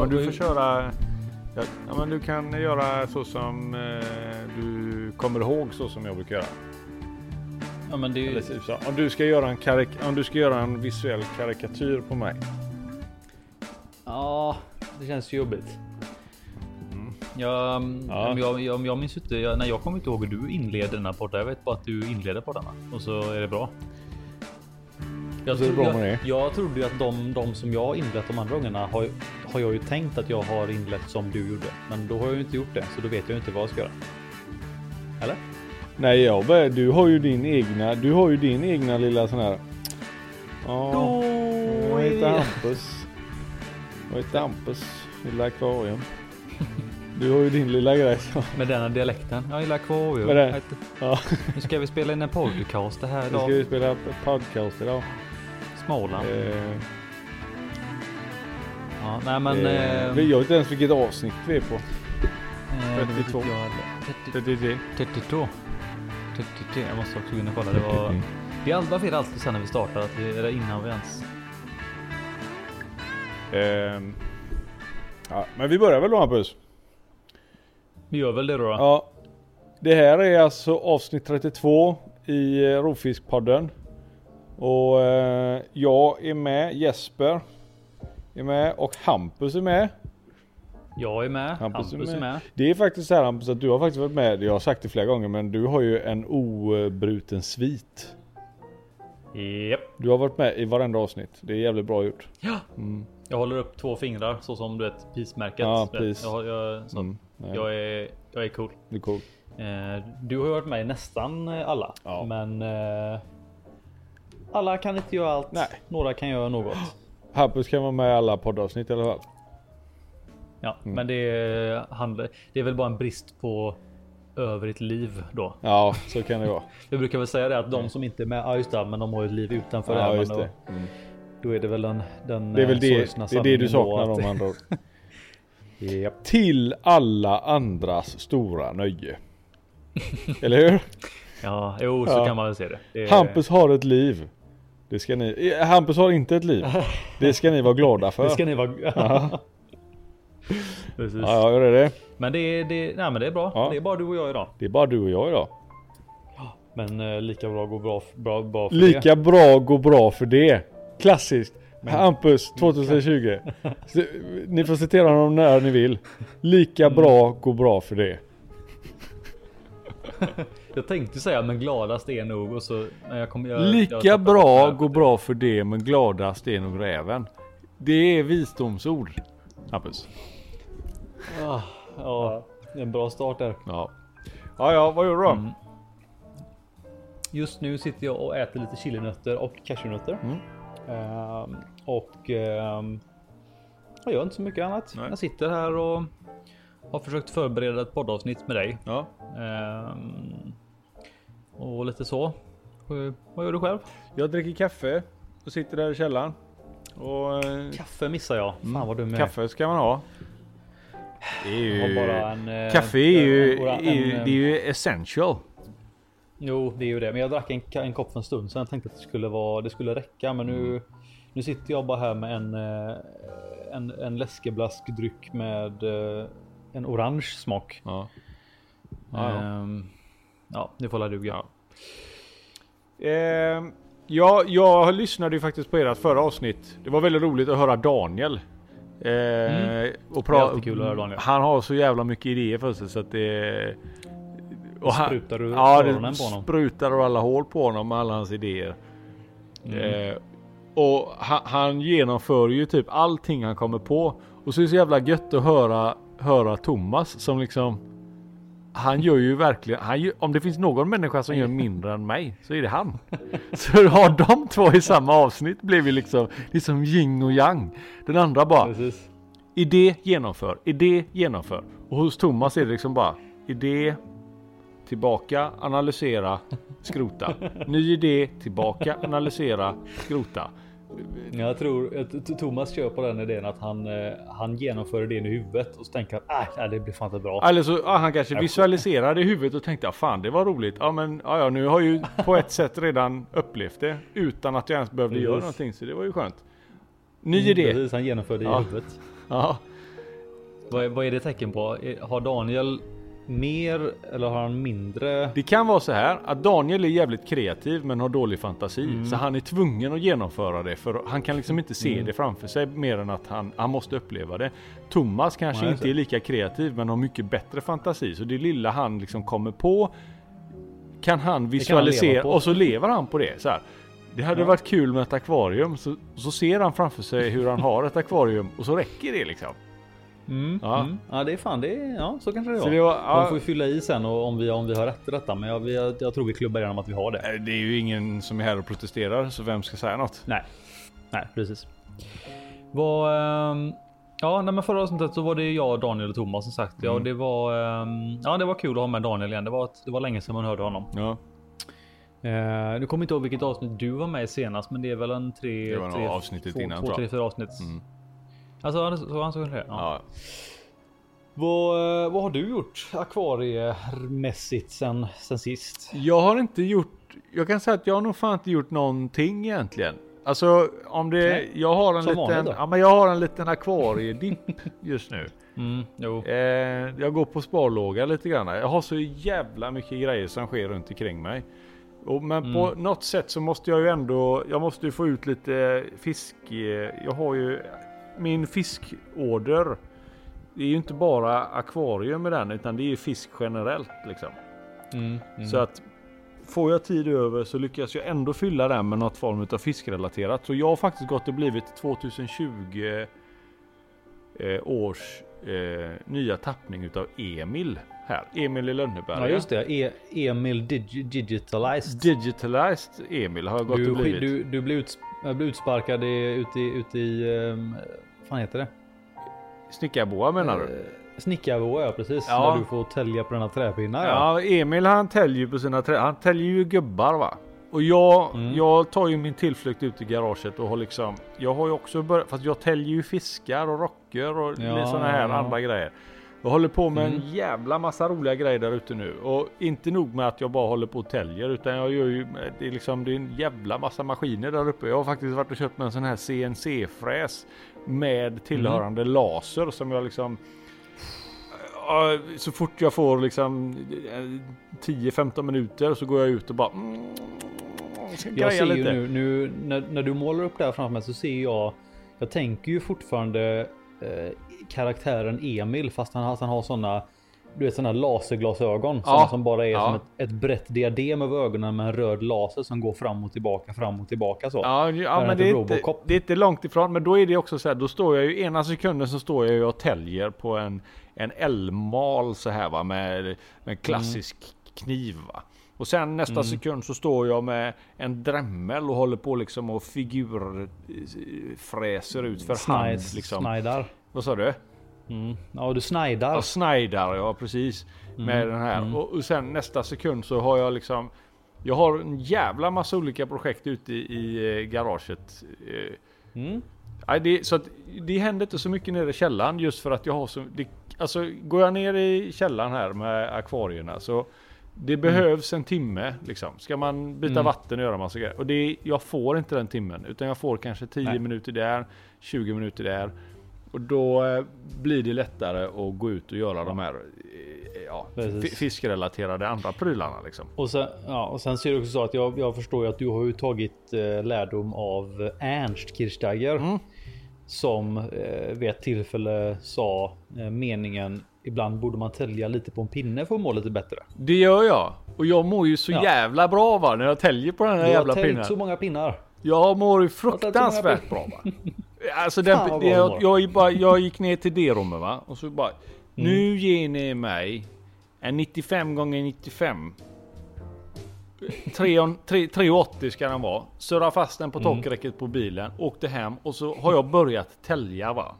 men du får köra. Ja, ja, men du kan göra så som eh, du kommer ihåg så som jag brukar göra. Ja men det är ju... Typ så. Om du ska göra en karik- om du ska göra en visuell karikatyr på mig. Ja, det känns jobbigt. Mm. Ja. Om jag, jag, jag minns inte, jag, nej, jag kommer inte ihåg hur du inleder den här podden. Jag vet bara att du inleder poddarna och så är det bra. Jag, tro- jag, jag trodde ju att de, de som jag inlett de andra gångerna har, har jag ju tänkt att jag har inlett som du gjorde. Men då har jag ju inte gjort det, så då vet jag ju inte vad jag ska göra. Eller? Nej, jag du har ju din egna. Du har ju din egna lilla sån här. Ja, Då jag heter Hampus. Jag heter Hampus. Lilla akvarium. Du har ju din lilla grej. så. Med denna dialekten. Jag gillar akvarium. Med det? Ja, Nu ska vi spela in en podcast det här nu ska idag. vi spela podcast idag. Småland. Eh, Ja, nej men... eh, eh, vi- vet inte ens vilket avsnitt vi är på. eh, det vet 32. inte jag heller. 30 33. 32. 33. Jag måste också gå in och kolla. Det var... Vi är det alltid sen när vi startar, att vi, eller innan vi ens... Ehm, ja, men vi börjar väl då Hampus? Vi gör väl det då? då? Ja. Det här är alltså avsnitt 32 i eh, Rovfiskpodden. Och eh, jag är med, Jesper är med och Hampus är med. Jag är med. Hampus Hampus, är är med. med. Det är faktiskt så här Hampus att du har faktiskt varit med, jag har sagt det flera gånger men du har ju en obruten svit. Japp. Du har varit med i varenda avsnitt. Det är jävligt bra gjort. Ja. Mm. Jag håller upp två fingrar så som du vet peace-märket. Ja, Du peace. Jag, jag, Mm. Jag, är, jag är cool. Det är coolt. Eh, du har varit med i nästan alla. Ja. Men eh, alla kan inte göra allt. Nej. Några kan göra något. Hampus kan vara med i alla poddavsnitt i alla fall. Ja, Mm. men det är, handlar, det är väl bara en brist på övrigt liv då. Ja, så kan det vara. Jag brukar väl säga det att de som inte är med, ja just det, men de har ett liv utanför det Ja, här. just det. Då, Mm. då är det väl den, den Det är väl eh, det, det, är det du saknar om andra. Japp. Till alla andras stora nöje. Eller hur? Ja, jo, så Ja. kan man väl se det. det är, Hampus har ett liv. Det ska ni. Hampus har inte ett liv. Det ska ni vara glada för. Det ska ni vara... Ja. Precis. Ja, ja, det är det. Men det är, det, nej, men det är bra. Ja. Det är bara du och jag idag. Det är bara du och jag idag. Men eh, lika bra går bra, bra, bra för det. Lika bra går bra för det. Klassiskt. Hampus 2020. Så, Ni får citera honom när ni vill. Lika Mm. bra går bra för det. Jag tänkte säga men gladast är nog och så... Men jag kommer, jag, Lika jag bra går bra för det men gladast är nog räven. Det är visdomsord. Hampus. Ah, ja, en bra start där. Ja. Ja, ja, vad gör du då? Mm. Just nu sitter jag och äter lite chilinötter och cashewnötter. Mm. Ehm, och ehm, jag gör inte så mycket annat. Nej. Jag sitter här och har försökt förbereda ett poddavsnitt med dig. Ja. Ehm, och lite så. Vad gör du själv? Jag dricker kaffe och sitter där i källaren. Och eh, Kaffe missar jag. Fan vad dum jag kaffe ska man ha. Det är Jag ju... har bara en, Kaffe är ju, en- en- är ju, en- det är ju essential. Jo, det är ju det. Men jag drack en, en kopp för en stund sedan. Jag tänkte att det skulle, vara, det skulle räcka. Men nu, nu sitter jag bara här med en, eh, en, en läskeblaskdryck med eh, en orange smak. Ja. Ja, Ja, ja. Ja. det får la duga. Ja. Ehm, ja, jag lyssnade ju faktiskt på ert förra avsnitt. Det var väldigt roligt att höra Daniel. Eh, Mm. och alltid kul att höra Daniel. Han har så jävla mycket idéer för sig så att det... Och han, Sprutar du ja, det på honom? sprutar ur alla hål på honom med alla hans idéer. Mm. Eh, och han, han genomför ju typ allting han kommer på. Och så är det så jävla gött att höra, höra Thomas som liksom han gör ju verkligen, han gör, om det finns någon människa som gör mindre än mig så är det han. Så har de två i samma avsnitt blir vi liksom, det är som yin och yang. Den andra bara, Precis. idé genomför, idé genomför. Och hos Thomas är det liksom bara, idé, tillbaka, analysera, skrota. Ny idé, tillbaka, analysera, skrota. Jag tror att Thomas kör på den idén att han, eh, han genomför idén i huvudet och så tänker han äh, det blir fan inte bra. Eller så ja, han kanske visualiserade i huvudet och tänkte fan det var roligt. Ja men ja, ja, nu har jag ju på ett sätt redan upplevt det utan att jag ens behövde Precis. göra någonting så det var ju skönt. Ny Mm, idé. Precis, han genomför det i Ja. huvudet. Ja. Vad är, vad är det tecken på? Är- Har Daniel mer eller har han mindre? Det kan vara så här att Daniel är jävligt kreativ men har dålig fantasi. Mm. Så han är tvungen att genomföra det för han kan liksom inte se Mm. det framför sig mer än att han, han måste uppleva det. Thomas kanske Nej, inte är lika kreativ men har mycket bättre fantasi. Så det lilla han liksom kommer på kan han kan han visualisera leva på. och så lever han på det. Så här. Det hade Ja. varit kul med ett akvarium så, så ser han framför sig hur han har ett akvarium och så räcker det liksom. Mm, Ja. Mm. ja, det är fan det. Är, ja, så kanske det Så var. det var, ja, får ju fylla i sen och om vi om vi har rätt i detta, men jag, vi, jag tror vi klubbar igenom att vi har det. det är ju ingen som är här och protesterar så vem ska säga något? Nej, nej, precis. Vad? ehm, ja, nej, men förra avsnittet så var det jag, Daniel och Thomas som sagt. Ja, Mm. det var. ehm, ja, det var kul att ha med Daniel igen. Det var, det var länge sedan man hörde honom. Ja, Uh, nu kommer inte ihåg vilket avsnitt du var med i senast, men det är väl en tre, Det var tre avsnittet två, innan, två, jag. tre, fyra avsnitt. Mm. Alltså, han- så han kanske det. Ja. ja. Vad, eh, vad har du gjort akvariemässigt sen, sen sist? Jag har inte gjort, jag kan säga att jag har nog fan inte gjort någonting egentligen. Alltså om det, Nej, jag har en som liten, ja men jag har en liten akvariedipp just nu. Mm, jo. Eh, jag går på sparlåga lite grann. Jag har så jävla mycket grejer som sker runt omkring mig. Och, men på Mm. något sätt så måste jag ju ändå, jag måste ju få ut lite fisk. eh, Jag har ju min fiskorder. Det är ju inte bara akvarium med den utan det är ju fisk generellt liksom. Mm, mm. Så att får jag tid över så lyckas jag ändå fylla den med något form av fiskrelaterat. Så jag har faktiskt gått och blivit 2020 eh, års eh, nya tappning utav Emil här. Emil i Lönneberga. Ja just det, e Emil Digi Digitalized. Digitalized Emil har jag gått du, och blivit. du, du blev uts blev utsparkad i, ute i, ute i um, fan heter det? Snickarboa menar du? Eh, Snickarboa ja precis. Ja. Där du får tälja på dina träpinnar. Ja. Ja, Emil han täljer på sina trä. Han täljer ju gubbar va. Och jag, Mm. jag tar ju min tillflykt ut i garaget och har liksom. Jag har ju också börjat, fast jag täljer ju fiskar och rocker och Ja, sådana här ja. andra grejer. Jag håller på med Mm. en jävla massa roliga grejer där ute nu. Och inte nog med att jag bara håller på och täljer utan jag gör ju, det är liksom det är en jävla massa maskiner där uppe. Jag har faktiskt varit och köpt mig en sån här CNC-fräs med tillhörande Mm. laser som jag liksom så fort jag får liksom eh, 10-15 minuter så går jag ut och bara mm, Jag ser ju lite. nu, nu när, när du målar upp det här framför mig så ser jag. Jag tänker ju fortfarande eh, karaktären Emil fast han, han har såna. Du vet såna laserglasögon Ja, som bara är ja. som ett, ett brett diadem över ögonen med en röd laser som går fram och tillbaka, fram och tillbaka så. Ja, ja men det är, inte, det är inte långt ifrån. Men då är det också så här. Då står jag ju ena sekunden så står jag ju och täljer på en, en älmal så här va. Med, med en klassisk kniv va. Och sen nästa Mm. sekund så står jag med en drämmel och håller på liksom och figurfräser ut för hand. Liksom. Snajdar. Vad sa du? Mm. Ja du snajdar. Ja, Snyder, ja precis. Med den här. mm. Och, och sen nästa sekund så har jag liksom Jag har en jävla massa olika projekt ute i, i eh, garaget. Eh, Mm. nej, det, så att det händer inte så mycket nere i källaren just för att jag har så... Det, alltså går jag ner i källaren här med akvarierna så det behövs en timme liksom. Ska man byta Mm. vatten och göra massa grejer. Och det, jag får inte den timmen utan jag får kanske 10 Nej. minuter där, 20 minuter där. Och då eh, blir det lättare att gå ut och göra de här eh, ja, fiskrelaterade andra prylarna liksom. Och sen, ja, och sen ser det också så att jag, jag förstår att du har ju tagit eh, lärdom av Ernst Kirchsteiger. Mm. Som eh, vid ett tillfälle sa eh, meningen ibland borde man tälja lite på en pinne för att må lite bättre. Det gör jag. Och jag mår ju så Ja. jävla bra va när jag täljer på den här Du har jävla täljt pinnen. så många pinnar. Jag mår ju fruktansvärt bra va. Alltså Fan, den, vad bra du jag, jag, gick bara, jag gick ner till det rummet va. Och så bara. Mm. Nu ger ni mig en 95 gånger 95 3 3 380 ska den vara. Surra fast den på Mm. takräcket på bilen. Åkte hem och så har jag börjat tälja va.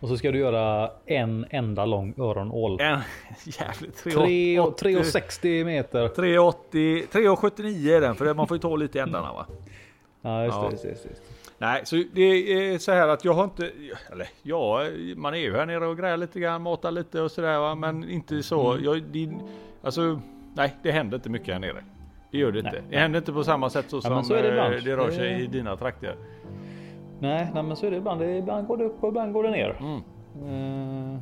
Och så ska du göra en enda lång öronål. En jävligt 3 och- 380 3,60 meter. 380 379 är den för man får ju ta lite i ändarna va. Ja, just Ja. det. Det, just det, just det. Nej, så det är så här att jag har inte, eller ja, man är ju här nere och grejar lite grann, matar lite och sådär men inte så. Mm. Jag, det, alltså, nej, det händer inte mycket här nere. Det gör det inte. Nej, det händer inte på samma sätt så Ja, som så det eh, det rör sig i dina trakter. Nej, nej, men så är det ibland. Ibland går det upp och ibland går det ner. Mm. Eh,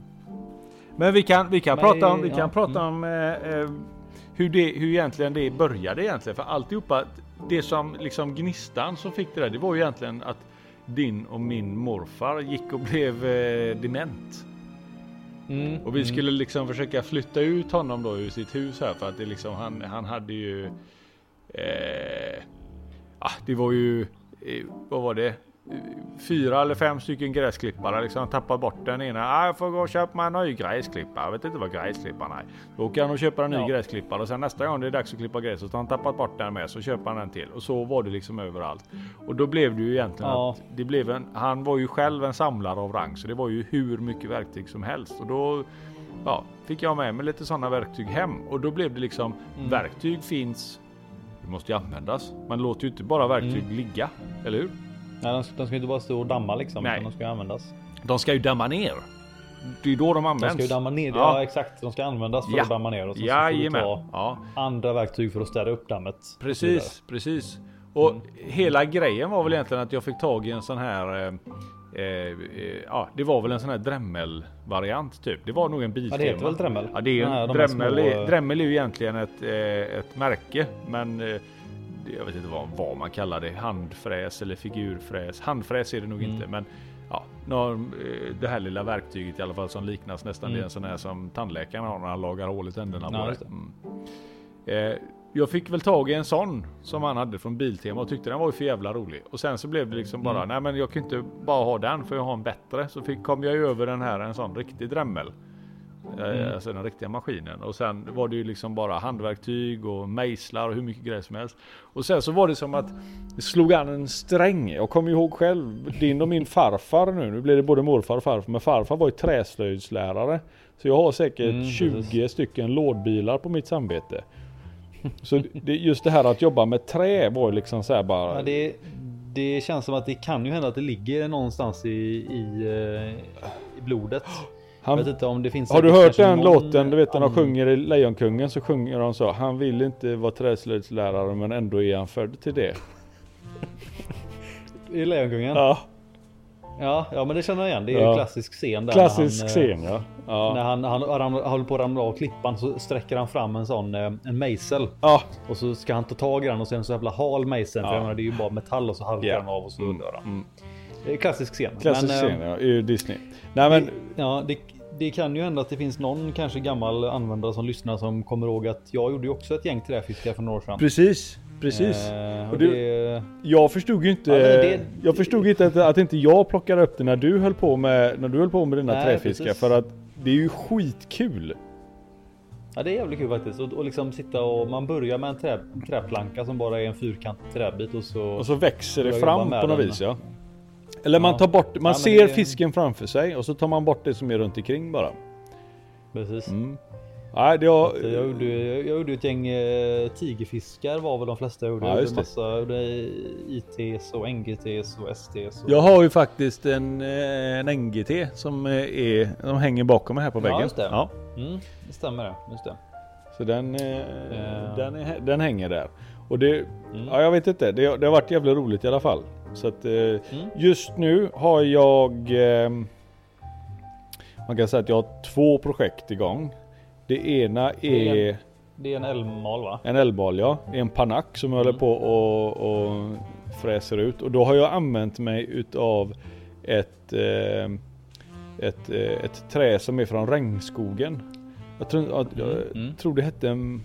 Men vi kan, vi kan Men prata om, vi ja, kan prata mm. om eh, eh, hur, det, hur egentligen det började egentligen. För alltihopa, det som liksom gnistan som fick det där, det var ju egentligen att din och min morfar gick och blev eh, dement. mm, Och vi mm. skulle liksom försöka flytta ut honom då ur sitt hus här för att det liksom han, han hade ju eh, ah, Det var ju eh, Vad var det? Fyra eller fem stycken gräsklippare liksom. Han tappade bort den ena. Ah, jag får gå och köpa mig en ny gräsklippare. Jag vet inte vad gräsklipparen är. Då åker han och köper en ny Ja. gräsklippare och sen nästa gång det är dags att klippa gräs så har han tappat bort den med så köper han en till. Och så var det liksom överallt. Och då blev det ju egentligen Ja. att det blev en, han var ju själv en samlare av rang så det var ju hur mycket verktyg som helst. Och då ja, fick jag med mig lite sådana verktyg hem och då blev det liksom Mm. verktyg finns. Det måste ju användas. Man låter ju inte bara verktyg Mm. ligga, eller hur? Nej, de ska, de ska inte bara stå och damma liksom. Nej. utan De ska ju användas. De ska ju damma ner. Det är då de De används. ska ju damma ner. Ja. Ja, exakt. De ska användas för Ja. att damma ner. Och så, så får du ta Ja, andra verktyg för att städa upp dammet. och så vidare. precis, precis. Och Mm. hela grejen var väl egentligen att jag fick tag i en sån här eh, eh, eh, ja, det var väl en sån här Dremel variant typ. Det var nog en Biltema. Ja, det heter väl Dremel? Ja, det är de här Dremel, små- är, Dremel är ju egentligen ett, eh, ett märke, men eh, jag vet inte vad, vad man kallar det. Handfräs eller figurfräs. Handfräs är det nog Mm. inte, men ja, eh, det här lilla verktyget i alla fall som liknas nästan Mm. en sån här som tandläkaren har när han lagar hål i tänderna på det. Mm. Eh, jag fick väl tag i en sån som han hade från Biltema och tyckte den var ju för jävla rolig. Och sen så blev det liksom bara, Mm. nej men jag kan inte bara ha den för jag har en bättre. Så fick, kom jag över den här, en sån riktig Dremel. Eh, Mm. Alltså den riktiga maskinen. Och sen var det ju liksom bara handverktyg och mejslar och hur mycket grejer som helst. Och sen så var det som att det slog an en sträng. Jag kommer ihåg själv, din och min farfar nu, nu blir det både morfar och farfar, men farfar var ju träslöjdslärare. Så jag har säkert Mm, 20 precis. stycken lådbilar på mitt samvete. Så det, just det här att jobba med trä var ju liksom så här bara. Ja, det, det känns som att det kan ju hända att det ligger någonstans i, i, eh, i blodet. Han, vet inte om det finns har du hört den någon låten? Du vet när de sjunger i Lejonkungen så sjunger de så. Han vill inte vara träslöjdslärare men ändå är han född till det. I Lejonkungen? Ja. Ja, ja, men det känner jag igen. Det är Ja. en klassisk scen där. klassisk när han, eh, scen ja. När Ja. han, han, han håller på att ramla av klippan så sträcker han fram en sån eh, en mejsel. ja. Och så ska han ta tag i den och sen så jävla hal mejseln. För Ja. jag menar, det är ju bara metall och så halkar Ja. den av och så Mm, dör han. mm. Klassisk scen. Klassisk Men, eh, scen ja, i Disney. Nej men Ja, det, det kan ju hända att det finns någon kanske gammal användare som lyssnar som kommer ihåg att jag gjorde ju också ett gäng träfiskar för några år sedan. precis. Precis. Eh, och du- det, Jag förstod ju inte, Ja, det- det- jag förstod inte att, att inte jag plockade upp det när du höll på med, när du höll på med dina Nej, träfiskar precis. för att det är ju skitkul. ja, det är jävligt kul faktiskt. Och, och liksom sitta och man börjar med en, trä, träplanka som bara är en fyrkantig träbit och så. Och så växer det fram på något den. vis ja. Eller man Ja. tar bort, man men ser det- fisken framför sig och så tar man bort det som är runt omkring bara. Precis. Mm. Nej, det har, Jag gjorde, jag gjorde ett gäng eh, tigerfiskar var väl de flesta jag gjorde. Ja, jag just gjorde det. massa jag gjorde ITs och NGTs och STs. Och... jag har ju faktiskt en, eh, en NGT som eh, är, de hänger bakom mig här på Ja, väggen. just det. Ja, Mm, det stämmer det. Just det. så den, eh, Ja. den, är, den hänger där. Och det, Mm. ja jag vet inte, det, det har varit jävligt roligt i alla fall. Så att eh, Mm. just nu har jag eh, Man kan säga att jag har två projekt igång. Det ena Det är Det är en älmmal va? En elbal ja, en panack som jag håller Mm. på och, och fräser ut. Och då har jag använt mig utav ett, eh, ett, eh, ett trä som är från regnskogen. Jag tror, att, jag Mm, mm. tror det hette en,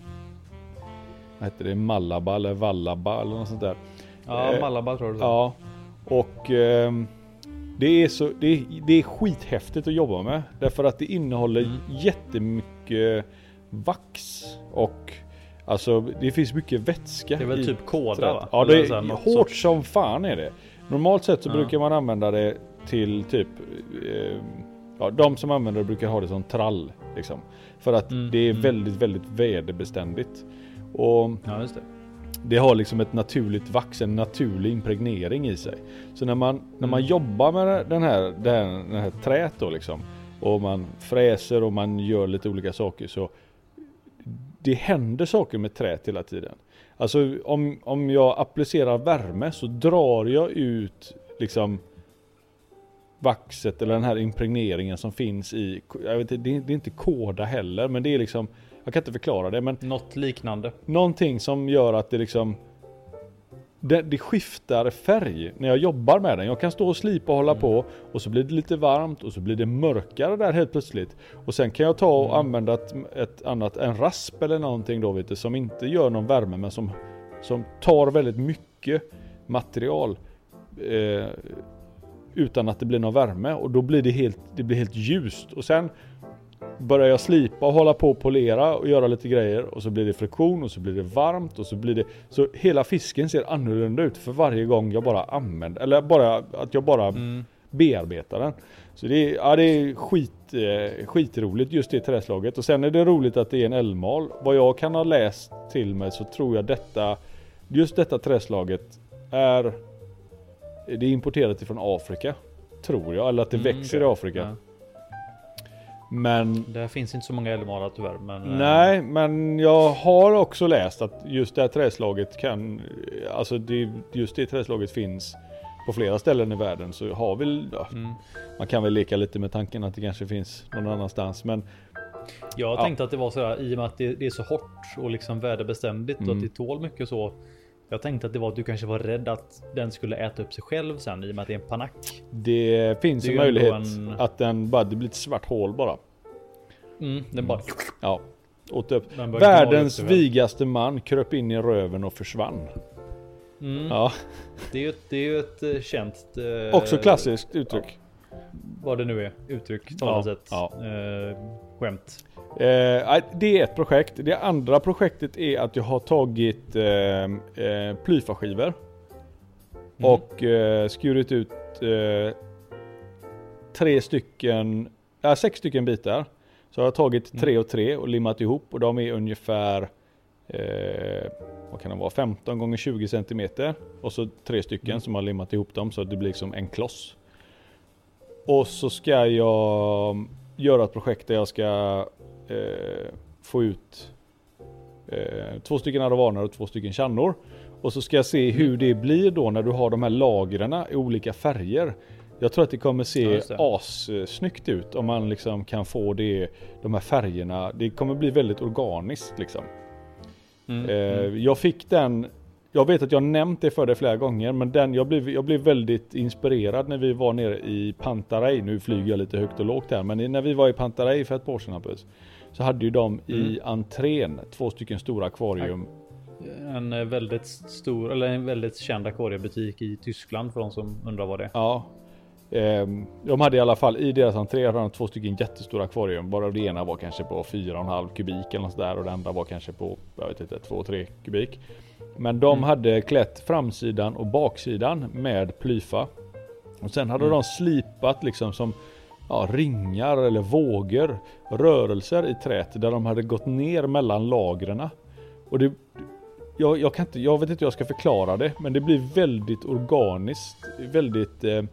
vad hette det, Malaba eller Vallaba eller något sånt där. Ja, Eh, Malabar tror du så. Ja, och ehm, det är, så, det, är, det är skithäftigt att jobba med. Därför att det innehåller Mm. jättemycket vax och alltså det finns mycket vätska. Det är väl i typ koda va? Ja, det här är hårt sorts- som fan är det. Normalt sett så Ja. brukar man använda det till typ eh, Ja, de som använder det brukar ha det som trall liksom. För att Mm, det är mm. väldigt, väldigt väderbeständigt. Och Ja, just Det har liksom ett naturligt vax, en naturlig impregnering i sig. Så när man, när man jobbar med den här, den här, den här trät då liksom och man fräser och man gör lite olika saker så det händer saker med trät hela tiden. Alltså om, om jag applicerar värme så drar jag ut liksom vaxet eller den här impregneringen som finns i, jag vet inte, det är, det inte koda heller men det är liksom, jag kan inte förklara det men Något liknande. någonting som gör att det liksom det, det skiftar färg när jag jobbar med den. Jag kan stå och slipa och hålla på och så blir det lite varmt och så blir det mörkare där helt plötsligt. Och sen kan jag ta och använda ett, ett annat, en rasp eller någonting då vet du, som inte gör någon värme men som, som tar väldigt mycket material. Eh, utan att det blir någon värme och då blir det helt, det blir helt ljust. Och sen börjar jag slipa och hålla på och polera och göra lite grejer och så blir det friktion och så blir det varmt och så blir det så hela fisken ser annorlunda ut för varje gång jag bara använder eller bara att jag bara Mm. bearbetar den. Så det är, ja, det är skit, eh, skitroligt just det träslaget och sen är det roligt att det är en elmal. Vad jag kan ha läst till mig så tror jag detta just detta träslaget är det är importerat ifrån Afrika. Tror jag, eller att det Mm, växer okej. i Afrika. Ja. Men Det finns inte så många älgmalar tyvärr. Men, eh, Nej, men jag har också läst att just det här träslaget kan, alltså det, just det träslaget finns på flera ställen i världen så har vi, ja, Mm. man kan väl leka lite med tanken att det kanske finns någon annanstans men Jag Ja. tänkte att det var sådär i och med att det, det är så hårt och liksom väderbeständigt och Mm. att det tål mycket så. Jag tänkte att det var att du kanske var rädd att den skulle äta upp sig själv sen i och med att det är en panack. det finns Det en möjlighet en- att den bara, det blir ett svart hål bara. Mm, den bara... Ja, åt upp. Världens vigaste man kröp in i röven och försvann. Mm, Ja, det, är ju ett, det är ju ett eh, känt... eh, också klassiskt uttryck. Vad det nu är. Uttryck, Ja, talesätt, ja. eh, skämt. Eh, det är ett projekt. Det andra projektet är att jag har tagit eh, eh, plyfaskivor Mm. och eh, skurit ut tre stycken, sex stycken bitar. Så jag har tagit Mm. tre och tre och limmat ihop och de är ungefär vad kan det vara, 15 gånger 20 centimeter och så tre stycken Mm. som har limmat ihop dem så att det blir som en kloss. Och så ska jag göra ett projekt där jag ska eh, få ut eh, två stycken aravaner och två stycken kärnor. Och så ska jag se hur det blir då när du har de här lagren i olika färger. Jag tror att det kommer se assnyggt ut om man liksom kan få det, de här färgerna. Det kommer bli väldigt organiskt liksom. Mm, Eh, mm. Jag fick den, jag vet att jag nämnt det för dig flera gånger, men den, jag, blev, jag blev väldigt inspirerad när vi var nere i Pantarei. Nu flyger jag lite högt och lågt här, men när vi var i Pantarei för ett par år sedan Hampus, så hade ju de i Mm. entrén två stycken stora akvarium. En eh, väldigt stor, eller en väldigt känd akvariebutik i Tyskland för de som undrar vad det är. Ja. Ehm, de hade i alla fall i deras entré hade de två stycken jättestora akvarium. Bara det ena var kanske på 4,5 kubik eller något sådär och det andra var kanske på, jag vet inte, 2-3 kubik. Men de Mm. hade klätt framsidan och baksidan med plyfa. Och sen hade Mm. de slipat liksom som ja, ringar eller vågor, rörelser i trät där de hade gått ner mellan lagren. Och det, jag, jag, kan inte, jag vet inte hur jag ska förklara det, men det blir väldigt organiskt, väldigt, eh,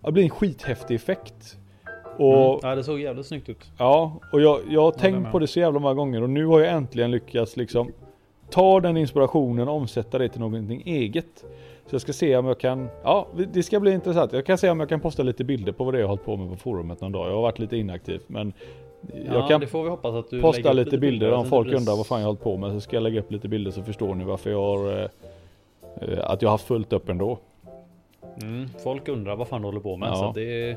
det blir en skithäftig effekt. Och Mm. Ja, det såg jävligt snyggt ut. Ja, och jag, jag har tänkt på det så jävla många gånger och nu har jag äntligen lyckats liksom ta den inspirationen och omsätta det till någonting eget. Så jag ska se om jag kan, ja det ska bli intressant. Jag kan se om jag kan posta lite bilder på vad det är jag har hållit på med på forumet någon dag. Jag har varit lite inaktiv men jag ja, kan det får vi hoppas att du posta lite bilder om folk blir- undrar vad fan jag har hållit på med. Så ska jag lägga upp lite bilder så förstår ni varför jag har eh, att jag har haft fullt upp ändå. Mm, folk undrar vad fan du håller på med. Ja. Så det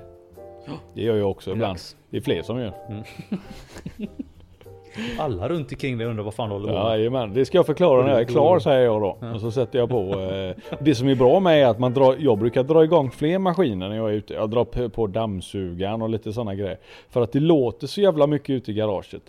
Det gör jag också ibland. Det är fler som gör. Alla runt omkring dig undrar vad fan du håller på med. Jajamän, det ska jag förklara när jag är klar säger jag då. Ja. Och så sätter jag på. Eh, det som är bra med är att man drar, jag brukar dra igång fler maskiner när jag är ute. Jag drar på, dammsugaren och lite sådana grejer. För att det låter så jävla mycket ute i garaget.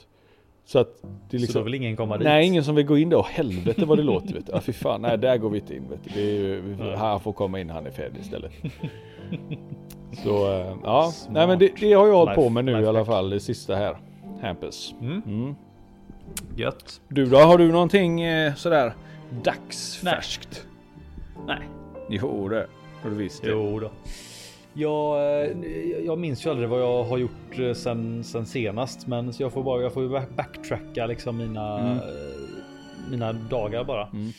Så att det är Så då liksom... vill ingen komma dit. Nej, ingen som vill gå in där. Åh helvete vad det låter vet du. Ja, fy fan, nej där går vi inte in vet du. Det är ju, vi får- komma in, han är färdig istället. Så eh, ja, Smart. nej men det, det har jag hållit på Life- med nu i lifehack. alla fall. Det sista här. Hampus. Mm, Mm. gött. Du då, har du någonting eh, sådär dagsfärskt. Nej. Jo det har du visst. Jo då. Jag, eh, jag minns ju aldrig vad jag har gjort eh, sen, sen senast, men så jag får bara jag får backtracka liksom mina, Mm. mina dagar bara. Mm.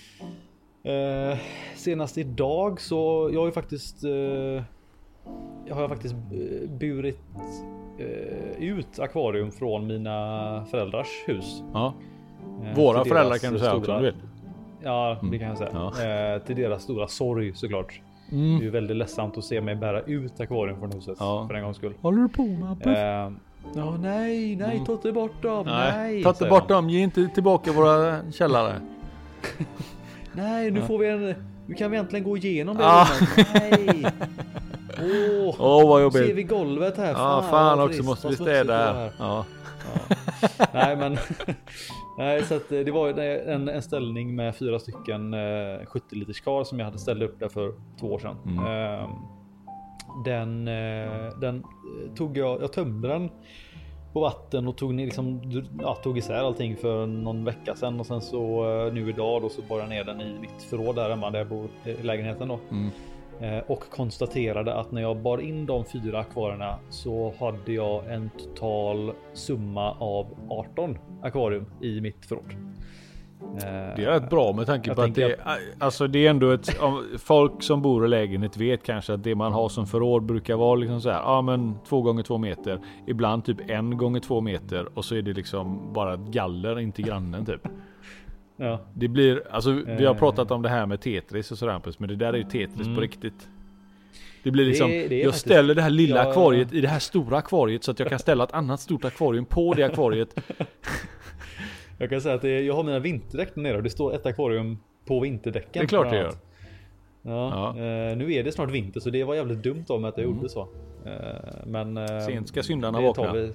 Eh, senast idag så jag har ju faktiskt. Eh, jag har faktiskt burit ut akvarium från mina föräldrars hus. Ja. Eh, Våra föräldrar kan du säga också stora- om du vill. Ja, det kan jag säga. Ja. Eh, till deras stora sorg såklart. Det är Mm. ju väldigt ledsamt att se mig bära ut akvarium från huset Ja. för en gångs skull. Håller du på med? Eh, ja, nej, nej, ta inte bort dem. Nej, Nej, ta inte bort de. dem. Ge inte tillbaka våra källare. Nej, nu Ja. får vi en. Nu kan vi äntligen gå igenom det Ah. Nej. Åh, Åh vad ser jobbigt. vi golvet här? Ja fan också trist, måste vi städa här. Ja. Nej, men nej, så att eh, det var en, en ställning med fyra stycken eh, 70 liters kar som jag hade ställt upp där för två år sedan. Mm. Eh, den, eh, den eh, tog jag, jag tömde den på vatten och tog liksom, ja, tog isär allting för någon vecka sedan och sen så eh, nu idag då så bar jag ner den i mitt förråd där hemma där jag bor i lägenheten då. Mm. Eh, och konstaterade att när jag bar in de fyra akvarierna så hade jag en total summa av 18 akvarium i mitt förråd. Eh, Det är rätt bra med tanke Jag på att det, tänker alltså det är ändå ett, folk som bor i lägenhet vet kanske att det man har som förråd brukar vara liksom så här, ja men två gånger två meter, ibland typ en gånger två meter och så är det liksom bara ett galler in till grannen typ. Ja, Det blir, alltså vi har Eh. pratat om det här med Tetris och sådär Hampus, men det där är ju Tetris Mm. på riktigt. Det blir liksom, Det är- det är jag faktiskt- ställer det här lilla jag- akvariet i det här stora akvariet så att jag kan ställa ett annat stort akvarium på det akvariet. jag kan säga att det, jag har mina vinterdäck nere och det står ett akvarium på vinterdäcken. Det är klart det annat. Ja, eh, nu är det snart vinter så det var jävligt dumt av mig att jag Mm. gjorde så. Eh, men eh, Sent ska syndarna vakna. vi.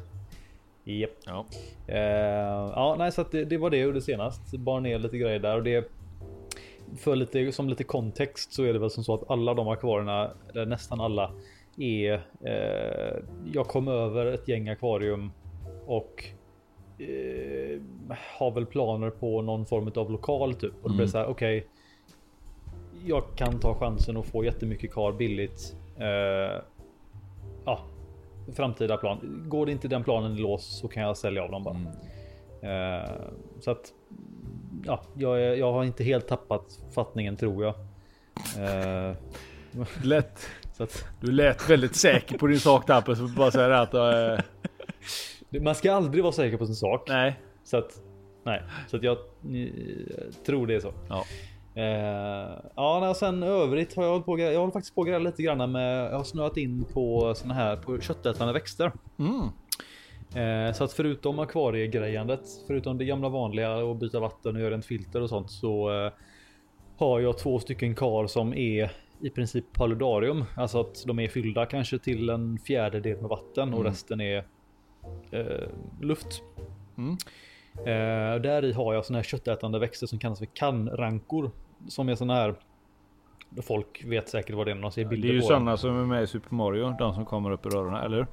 Japp. Ja. Eh, ja, nej, så att det, det var det jag gjorde senast. Bar ner lite grejer där och det. För lite som lite kontext så är det väl som så att alla de akvarierna, eller nästan alla, är. Eh, jag kom över ett gäng akvarium och eh, har väl planer på någon form av lokal typ och det blir Mm. så här. Okej. jag kan ta chansen att få jättemycket kar billigt. Eh, ja, framtida plan. Går det inte den planen i lås så kan jag sälja av dem bara. Mm. Eh, så att ja, jag, är, jag har inte helt tappat fattningen tror jag. Eh, Lätt. så att, Du lät väldigt säker på din sak där så bara säga att eh, man ska aldrig vara säker på sin sak. Nej. Så att nej, så att jag eh, tror det är så. Ja. Eh, ja, nej, sen övrigt har jag hållit på. Jag håller faktiskt på att lite grann med. Jag har snöat in på såna här på köttätande växter. Mm. Eh, så att förutom akvariegrejandet, förutom det gamla vanliga och byta vatten och göra rent filter och sånt så eh, har jag två stycken kar som är i princip paludarium. Alltså att de är fyllda kanske till en fjärdedel med vatten och Mm. resten är eh, luft. Mm. Eh, där i har jag såna här köttätande växter som kallas för kannrankor. Som är såna här. Folk vet säkert vad det är när de ser Det bilder är ju på sådana som är med i Super Mario, de som kommer upp ur öronen, eller?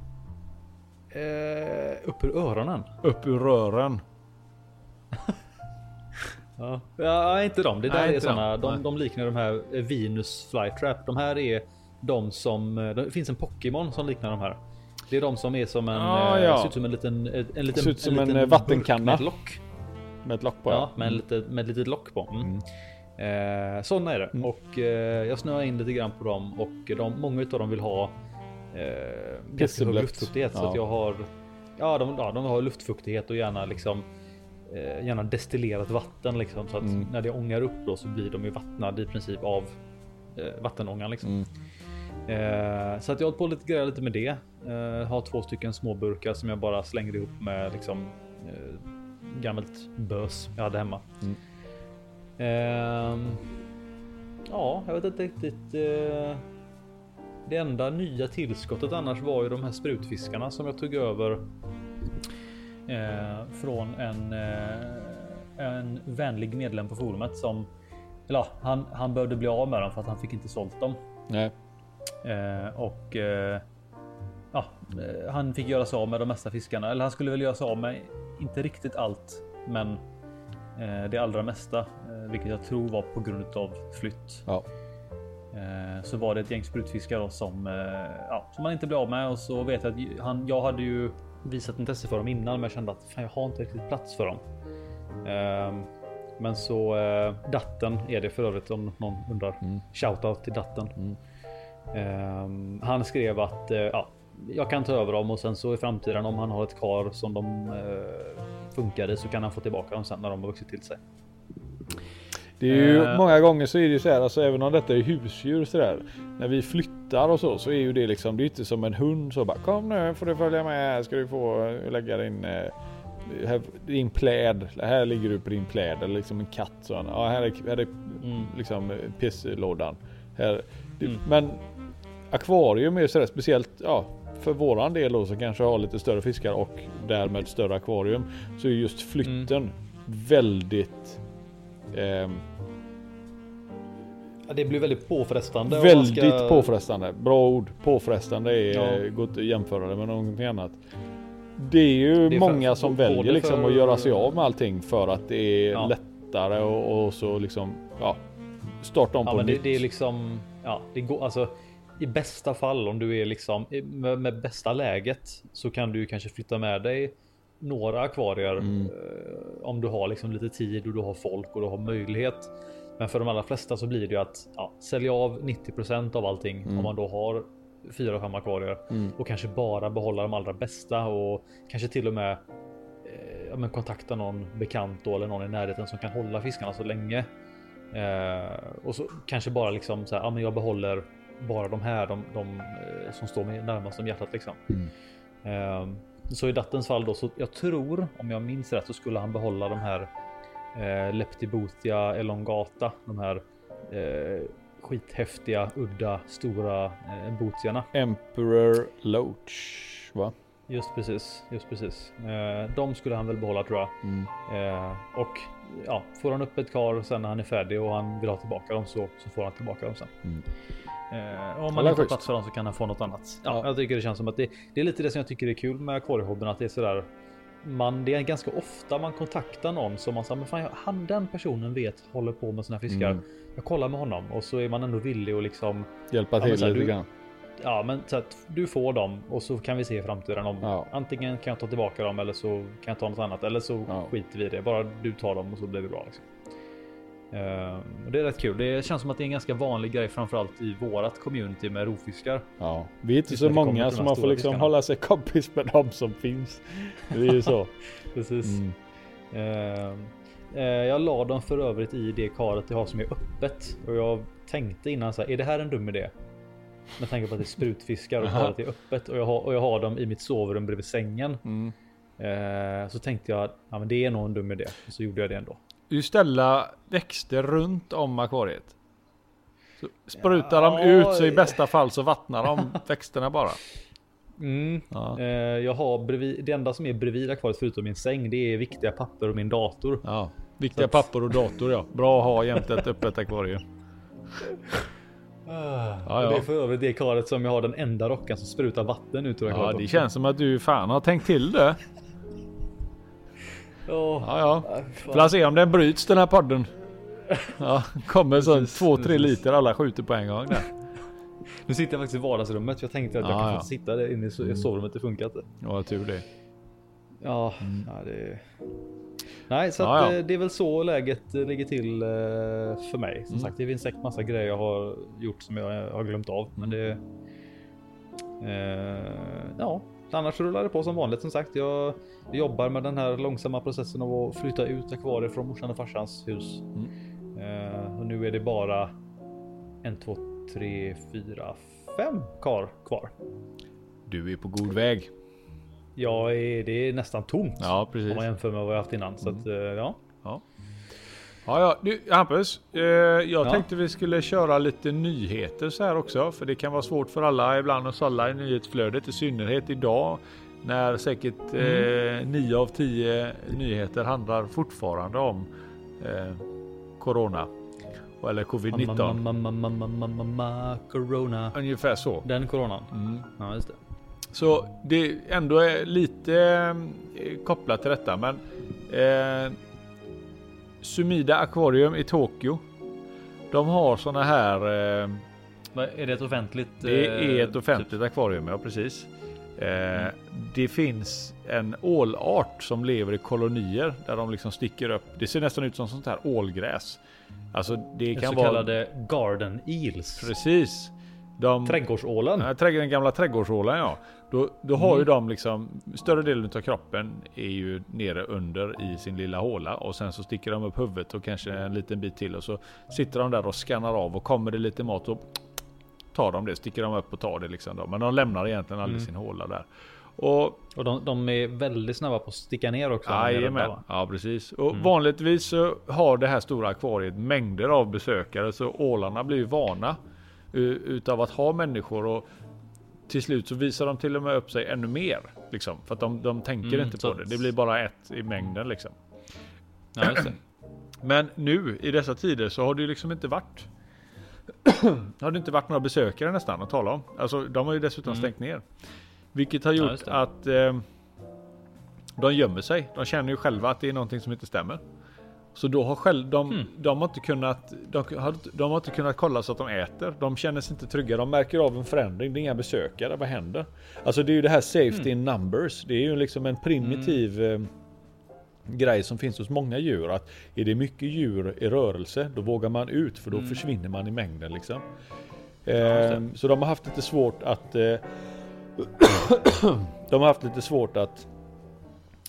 det. Eh, upp ur öronen. Upp ur rören. Ja, ja inte de. Det där Nej, är såna. de. De, liknar de här eh, Venus Flytrap. De här är de som. eh, Det finns en Pokémon som liknar de här. Det är de som är som en. Ah, eh, ja. Ser ut som en liten. En, en liten Ser ut som en, liten eh, vattenkanna. Med ett lock. Med ett lock på Ja, med, en lite, med ett litet lock på. Mm. Eh, sådana är det. Mm. Och eh, jag snöar in lite grann på dem. Och de, många utav dem vill ha. Eh, ganska hög Pisseblött. luftfuktighet. Så Ja. att jag har. Ja de, ja, de har luftfuktighet och gärna liksom. Eh, gärna destillerat vatten liksom. Så att Mm. när det ångar upp då så blir de ju vattnade i princip av eh, vattenångan liksom. Mm. Eh, så att jag har på lite grejer lite med det. Eh, har två stycken små burkar som jag bara slängde ihop med liksom eh, gammalt bös jag hade hemma. Mm. Ehm, ja, jag vet inte riktigt. Eh, det enda nya tillskottet annars var ju de här sprutfiskarna som jag tog över. Eh, från en, eh, en vänlig medlem på forumet som eller ja, han, han behövde bli av med dem för att han fick inte sålt dem. Nej. Och ja, han fick göra sig av med de mesta fiskarna. Eller han skulle väl göra sig av med inte riktigt allt, men det allra mesta, eh, vilket jag tror var på grund av flytt. Ja. Eh, så var det ett gäng sprutfiskar som, eh, ja, som man inte blev av med och så vet jag att han, jag hade ju visat intresse för dem innan, men jag kände att fan, jag har inte riktigt plats för dem. Eh, men så eh, datten är det för övrigt om någon undrar. Mm. Shoutout till datten. Mm. Ehm, han skrev att eh, ja, jag kan ta över dem och sen så i framtiden om han har ett kar som de eh, funkade så kan han få tillbaka dem sen när de har vuxit till sig. Det är ju Eh. många gånger så är det ju så här, alltså även om detta är husdjur så där. När vi flyttar och så, så är ju det liksom, det är inte som en hund så bara kom nu får du följa med här ska du få eh, lägga din, eh, här, din pläd. Här ligger du på din pläd eller liksom en katt så. Ja, här är, här är Mm. liksom eh, pisslådan. Här, Mm. Men akvarium är sådär speciellt, ja för våran del då som kanske har lite större fiskar och därmed större akvarium. Så är just flytten väldigt ehm, Ja, det blir väldigt påfrestande. Väldigt ska- påfrestande. Bra ord. Påfrestande är Ja. gott att jämföra det med någonting annat. Det är ju Det är många som väljer liksom för- att göra sig av med allting för att det är Ja. lättare och, och så liksom ja, starta om Ja, på men det, nytt. det är liksom, ja, det går alltså i bästa fall om du är liksom med, med bästa läget så kan du kanske flytta med dig några akvarier Mm. eh, om du har liksom lite tid och du har folk och du har möjlighet. Men för de allra flesta så blir det ju att ja, sälja av 90% av allting Mm. om man då har fyra, fem akvarier Mm. och kanske bara behålla de allra bästa och kanske till och med eh, ja, men kontakta någon bekant då, eller någon i närheten som kan hålla fiskarna så länge. Eh, och så kanske bara liksom så här, ja, men jag behåller bara de här, de, de eh, som står mig närmast om hjärtat liksom. Mm. Eh, så i Dattens fall då, så jag tror om jag minns rätt så skulle han behålla de här eh, Leptibotia elongata, de här eh, skithäftiga, udda, stora eh, botiarna. Emperor Loach. Va? Just precis, just precis. Eh, de skulle han väl behålla tror jag. Mm. Eh, och ja, får han upp ett kar sen när han är färdig och han vill ha tillbaka dem så, så får han tillbaka dem sen. Mm. Eh, om Ja, man inte har plats för dem så kan han få något annat. Ja, Ja. Jag tycker det känns som att det, det är lite det som jag tycker är kul med akvariehobbyn. Att det är sådär. Man, det är ganska ofta man kontaktar någon som man säger, men fan, jag- han den personen vet håller på med såna här fiskar. Mm. Jag kollar med honom och så är man ändå villig att liksom Hjälpa Ja, men till här, lite du- grann. Ja, men så att du får dem och så kan vi se i framtiden om Ja. antingen kan jag ta tillbaka dem eller så kan jag ta något annat eller så Ja. skiter vi i det. Bara du tar dem och så blir det bra. Liksom. Ehm, och det är rätt kul. Det känns som att det är en ganska vanlig grej, framförallt i vårat community med rovfiskar. Ja. Vi är inte Just så många de här man får liksom fiskarna. hålla sig kompis med dem som finns. Det är ju så. Precis. Mm. Ehm, eh, jag la dem för övrigt i det karet jag har som är öppet och jag tänkte innan så här, är det här en dum idé? Med tanke på att det är sprutfiskar och karet är öppet och jag, har, och jag har dem i mitt sovrum bredvid sängen. Mm. Eh, så tänkte jag, ja men det är nog en dum idé. Så gjorde jag det ändå. Du ställa växter runt om akvariet. Så sprutar Ja, de ut så i bästa fall så vattnar de växterna bara. Mm. Ja. Eh, jag har bredvid, det enda som är bredvid akvariet förutom min säng, det är viktiga papper och min dator. Ja, viktiga Så papper och dator ja. Bra att ha jämte ett öppet akvarium. Ja, ja. Det är för övrigt det karet som jag har den enda rockan som sprutar vatten ut ur Ja, akvariet det också. känns som att du fan har tänkt till det. Ja, Ja, fan. Får se om den bryts den här podden. Ja, kommer så två, tre liter alla skjuter på en gång där. Nu sitter jag faktiskt i vardagsrummet. Jag tänkte att jag Ja, kan ja. få sitta där inne i i sovrummet. Det funkar inte. Ja, tur det. Ja, ja det... Nej, så Ja, att, ja. eh, det är väl så läget eh, ligger till eh, för mig. Som Mm. sagt, det finns säkert massa grejer jag har gjort som jag har glömt av. Men det... Eh, ja, annars rullar det på som vanligt som sagt. Jag jobbar med den här långsamma processen av att flytta ut akvarier från morsan och farsans hus. Mm. Eh, och nu är det bara en, två, tre, fyra, fem kar kvar. Du är på god väg. Är, det är nästan tomt. Ja, Om precis. man jämför med vad jag haft innan. Så att, eh, ja. Ja, ja. Du, Hampus. Eh, jag Ja. tänkte vi skulle köra lite nyheter så här också. För det kan vara svårt för alla ibland att sålla i nyhetsflödet. I synnerhet idag. När säkert eh, 9 av 10 nyheter handlar fortfarande om eh, Corona. Eller Covid-19. Ma, ma, ma, ma, ma, ma, ma, corona. Ungefär så. Den coronan. Mm. Ja, just det. Så det ändå är lite eh, kopplat till detta. Men eh, Sumida Aquarium i Tokyo. De har såna här eh, Är det ett offentligt? Det eh, är ett offentligt akvarium, ja precis. Eh, Det finns en ålart som lever i kolonier där de liksom sticker upp. Det ser nästan ut som sånt här ålgräs. Alltså det Typ, kan så vara kallade garden eels. precis. De, Trädgårdsålen. Ja, den gamla trädgårdsålen ja. Då, då har ju Mm. de liksom, större delen av kroppen är ju nere under i sin lilla håla och sen så sticker de upp huvudet och kanske en liten bit till och så sitter de där och skannar av och kommer det lite mat och tar de det, sticker de upp och tar det liksom då. Men de lämnar egentligen aldrig Mm. sin håla där. Och Och de, de är väldigt snabba på att sticka ner också. Jajamän, ja precis. Och Mm. vanligtvis så har det här stora akvariet mängder av besökare så ålarna blir ju vana utav att ha människor och till slut så visar de till och med upp sig ännu mer. Liksom, för att de, de tänker Mm, inte på det. Det blir bara ett i mängden liksom. Ja. Men nu i dessa tider så har det ju liksom inte varit har det inte varit några besökare nästan att tala om. Alltså de har ju dessutom Mm. stängt ner. Vilket har Ja, gjort det. att eh, de gömmer sig. De känner ju själva att det är någonting som inte stämmer. Så då har själv, de, Mm. de har inte kunnat de har, de har inte kunnat kolla så att de äter. De känner sig inte trygga. De märker av en förändring. Det är inga besökare. Vad händer? Alltså det är ju det här safety Mm. in numbers. Det är ju liksom en primitiv eh, grej som finns hos många djur. Att är det mycket djur i rörelse då vågar man ut för då Mm. försvinner man i mängden liksom. Ehm, så de har haft lite svårt att eh, De har haft lite svårt att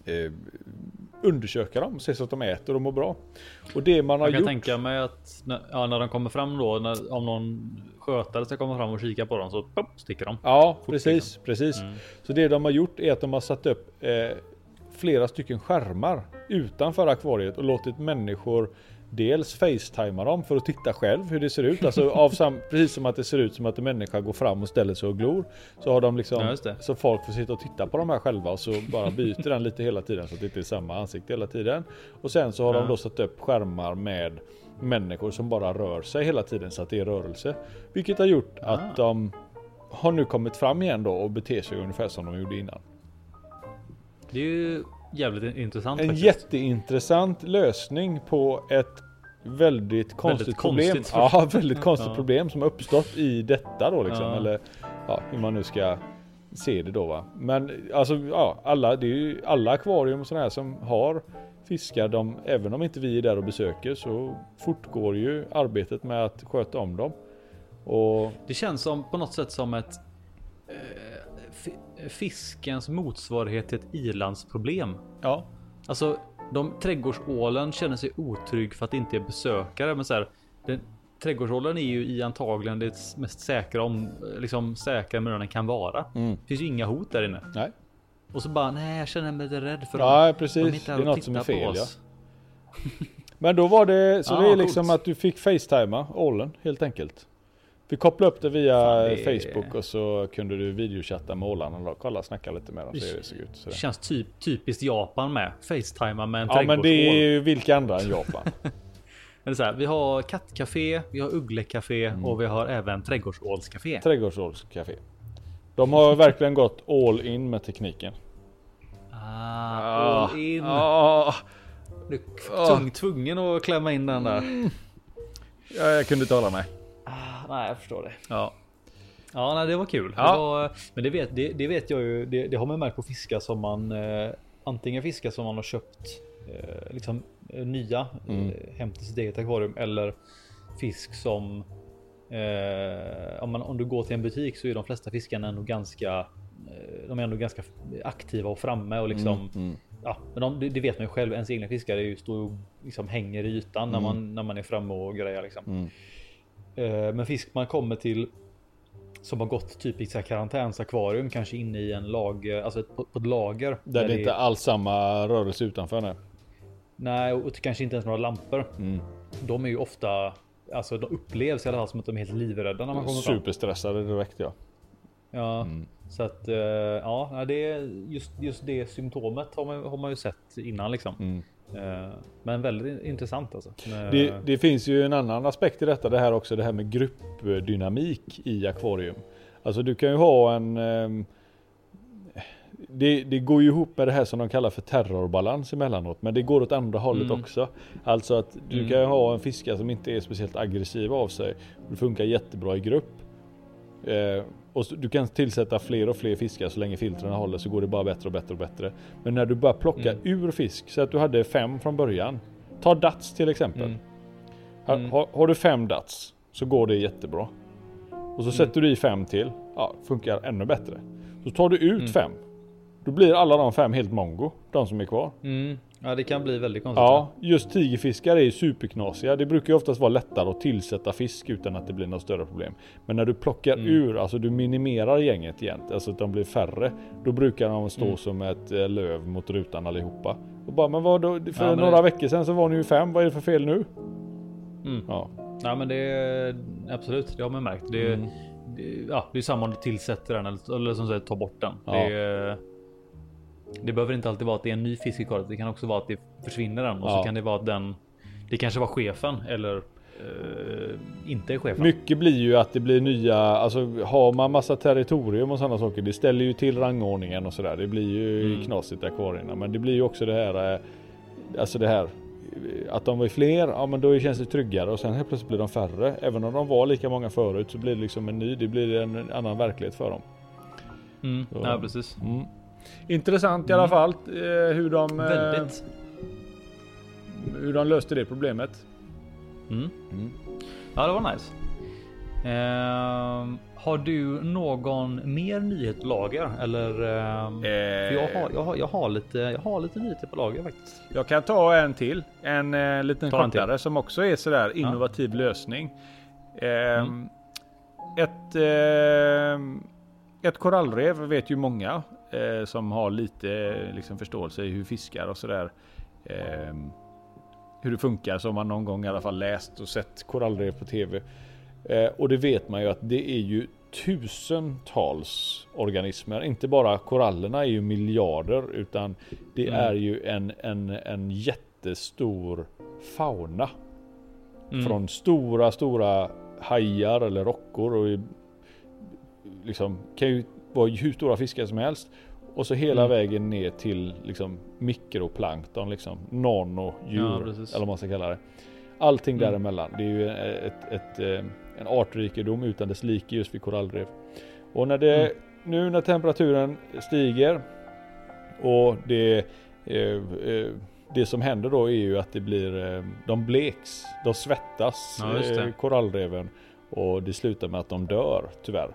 eh, undersöka dem, se så att de äter och mår bra. Och det man har Jag kan gjort. tänka mig att när, ja, när de kommer fram då, när, om någon skötare ska komma fram och kika på dem så pop, sticker de. Ja, fort precis, precis. Mm. Så det de har gjort är att de har satt upp eh, flera stycken skärmar utanför akvariet och låtit människor dels facetimea dem för att titta själv hur det ser ut. Alltså av sam, precis som att det ser ut som att en människa går fram och ställer sig och glor. Så har de liksom Ja, så folk får sitta och titta på de här själva och så bara byter den lite hela tiden så att det inte är samma ansikte hela tiden. Och sen så har Ja. de då satt upp skärmar med människor som bara rör sig hela tiden så att det är rörelse. Vilket har gjort Ah. att de har nu kommit fram igen då och beter sig ungefär som de gjorde innan. Det är ju jävligt intressant En faktiskt. jätteintressant lösning på ett väldigt konstigt problem. konstigt Ja, väldigt konstigt Ja. problem som uppstått i detta då liksom. Ja. Eller ja, hur man nu ska se det då va. Men alltså ja, alla, det är ju alla akvarium och sådana här som har fiskar, de, även om inte vi är där och besöker så fortgår ju arbetet med att sköta om dem. Och Det känns som på något sätt som ett eh, fiskens motsvarighet till ett ilandsproblem. ja, Alltså, de trädgårdsålen känner sig otrygg för att det inte är besökare, men så här, den, trädgårdsålen är ju i antagligen det mest säkra om liksom säkra miljön den kan vara. mm. Det finns ju inga hot där inne. nej. Och så bara nej, jag känner mig lite rädd för dem. Ja De precis, inte det är något som är fel ja. Men då var det, så Ja, det är liksom coolt. att du fick facetima ålen helt enkelt. Vi kopplade upp det via Fan, det är- Facebook och så kunde du videochatta med ålarna och kolla snacka lite med dem. Hur det såg ut. Det Sådär. känns typ typiskt Japan med. Facetima med en Ja men det är ju vilka andra än Japan. Eller så här, vi har kattcafé, vi har ugglekafé Mm. och vi har även trädgårdsålscafé. Trädgårdsålscafé. De har verkligen gått all in med tekniken. Ah, all in. Ah, Du är Ah. tung, tvungen att klämma in den där. ja, jag kunde inte hålla mig. Nej, jag förstår det. Ja. Ja, nej, det var kul. Ja. Det var, men det vet, det, det vet jag ju. Det, det har man märkt på fiskar som man eh, antingen fiskar som man har köpt eh, liksom eh, nya Mm. eh, hem till sitt eget akvarium eller fisk som eh, om, man, om du går till en butik så är de flesta fiskarna ändå ganska eh, de är ändå ganska aktiva och framme och liksom Mm. Ja, men de, det, vet man ju själv. Ens egna fiskare är ju står och liksom hänger i ytan när Mm. man när man är framme och grejer liksom. Eh, Men fisk man kommer till som har gått typ i karantänsakvarium, kanske inne i en lager, alltså ett, på, på ett lager. Där det inte alls samma rörelse utanför nu. Nej, och kanske inte ens några lampor. Mm. De är ju ofta, alltså de upplevs i alla fall som att de är helt livrädda när man kommer fram. Superstressade direkt ja. Ja, Mm. så att eh, ja, nej, det är just, just det symptomet har man, har man ju sett innan liksom. Mm. Eh, Men väldigt intressant alltså. Eh, Det, det finns ju en annan aspekt i detta, det här också, det här med gruppdynamik i akvarium. Alltså du kan ju ha en... ehm, det, det går ju ihop med det här som de kallar för terrorbalans emellanåt. Men det går åt andra hållet Mm. också. Alltså att du Mm. kan ju ha en fiskare som inte är speciellt aggressiv av sig. Det funkar jättebra i grupp. Och du kan tillsätta fler och fler fiskar så länge filtren håller så går det bara bättre och bättre och bättre. Men när du börjar plocka Mm. ur fisk, så att du hade fem från början. Ta dats till exempel. Mm. Har, Mm. har, har du fem dats så går det jättebra. Och så Mm. sätter du i fem till. Ja, funkar ännu bättre. Så tar du ut Mm. fem. Då blir alla de fem helt mongo. De som är kvar. Ja det kan bli väldigt konstigt. Ja, just tigerfiskar är ju superknasiga. Det brukar ju oftast vara lättare att tillsätta fisk utan att det blir något större problem. Men när du plockar Mm. ur, alltså du minimerar gänget igen, alltså att de blir färre. Då brukar de stå Mm. som ett eh, löv mot rutan allihopa. Och bara, men vad då? För Ja, några det- veckor sedan så var ni ju fem, vad är det för fel nu? Mm. Ja. Ja men det är absolut, det har man märkt. Det, Mm. det, ja, det är samma om du tillsätter den eller, eller som sagt tar bort den. Ja. Det, är- det behöver inte alltid vara att det är en ny fisk i kortet. Det kan också vara att det försvinner den och Ja. så kan det vara att den. Det kanske var chefen eller eh, inte är chefen. Mycket blir ju att det blir nya, alltså har man massa territorium och sådana saker, det ställer ju till rangordningen och sådär. Det blir ju Mm. knasigt i akvarierna. Men det blir ju också det här, eh, alltså det här, eh, att de var fler, ja men då känns det tryggare och sen helt plötsligt blir de färre. Även om de var lika många förut så blir det liksom en ny, det blir en annan verklighet för dem. Mm. Ja precis. Mm. Intressant i alla Mm. fall eh, hur de, eh, Väldigt. hur de löste det problemet. Mm. Mm. Ja det var nice. Ehm, har du någon mer nyhet på lager eller? för jag, har, jag, har, jag, har lite, jag har lite nyheter på lager faktiskt. Jag kan ta en till. En eh, liten Ta kortare som också är sådär innovativ lösning. Ehm, Mm. Ett, ehm, ett korallrev vet ju många eh, som har lite eh, liksom, förståelse i hur fiskar och sådär. ehm, hur det funkar som man någon gång i alla fall läst och sett korallrev på tv. Eh, och det vet man ju att det är ju tusentals organismer. Inte bara korallerna är ju miljarder utan det Mm. är ju en, en, en jättestor fauna. Mm. Från stora, stora hajar eller rockor och liksom kan ju vara hur stora fiskar som helst. Och så hela Mm. vägen ner till liksom mikroplankton, liksom nanodjur Ja, eller vad man ska kalla det. Allting Mm. däremellan. Det är ju ett, ett, eh, en artrikedom utan dess like just vid korallrev. Och när det, Mm. nu när temperaturen stiger och det, eh, eh, det som händer då är ju att det blir, de bleks, de svettas, Ja, korallreven och det slutar med att de dör tyvärr.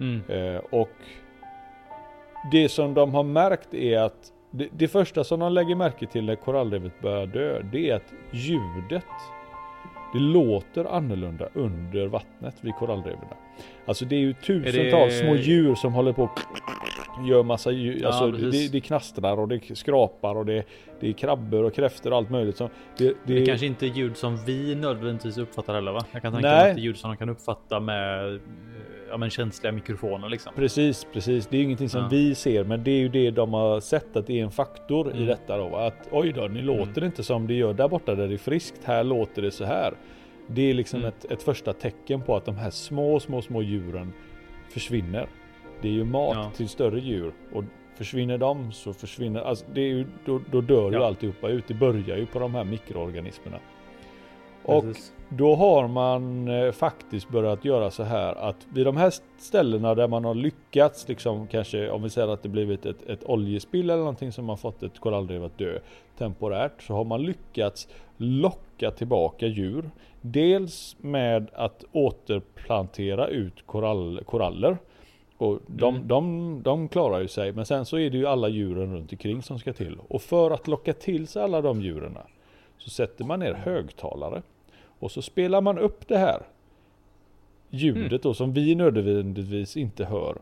Mm. Eh, och det som de har märkt är att det, det första som de lägger märke till när korallrevet börjar dö, det är att ljudet det låter annorlunda under vattnet vid korallreven. Alltså det är ju tusentals det- små djur som håller på och gör massa ljud. Ja, Alltså precis. det, det knastrar och det skrapar och det, det är krabbor och kräftor och allt möjligt. Så det, Det är kanske inte är ljud som vi nödvändigtvis uppfattar heller va? Jag kan tänka Nej. mig att det är ljud som de kan uppfatta med ja, men känsliga mikrofoner liksom. Precis, precis. Det är ingenting som Ja. vi ser, men det är ju det de har sett att det är en faktor i Mm. detta då. Att oj då, ni låter inte som det gör där borta där det är friskt. Här låter det så här. Det är liksom Mm. ett, ett första tecken på att de här små, små, små djuren försvinner. Det är ju mat Ja. till större djur och försvinner de så försvinner, alltså det är ju, då, då dör ju Ja. alltihopa ut. Det börjar ju på de här mikroorganismerna. Och Precis. Då har man eh, faktiskt börjat göra så här att vid de här ställena där man har lyckats, liksom kanske om vi säger att det blivit ett, ett oljespill eller någonting som har fått ett korallrev att dö temporärt, så har man lyckats locka tillbaka djur. Dels med att återplantera ut korall, koraller. Och de, Mm. de, de klarar ju sig, men sen så är det ju alla djuren runt omkring som ska till. Och för att locka till sig alla de djuren så sätter man ner högtalare. Och så spelar man upp det här ljudet Mm. då som vi nödvändigtvis inte hör.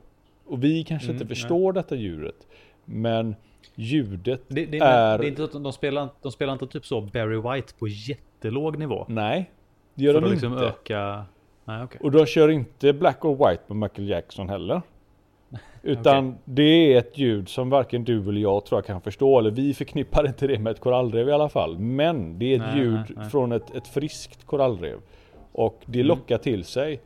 Och vi kanske Mm, inte förstår detta ljudet. Men ljudet Det, det, är... det är inte de spelar, de spelar inte typ så Barry White på jättelåg nivå. Nej, det gör för de att liksom inte. öka... Nej okej. Och de kör inte Black or White med Michael Jackson heller. Utan det är ett ljud som varken du eller jag tror jag kan förstå. Eller vi förknippar inte det med ett korallrev i alla fall. Men det är ett Nej, ljud nej, nej. från ett, ett friskt korallrev. Och det Mm. lockar till sig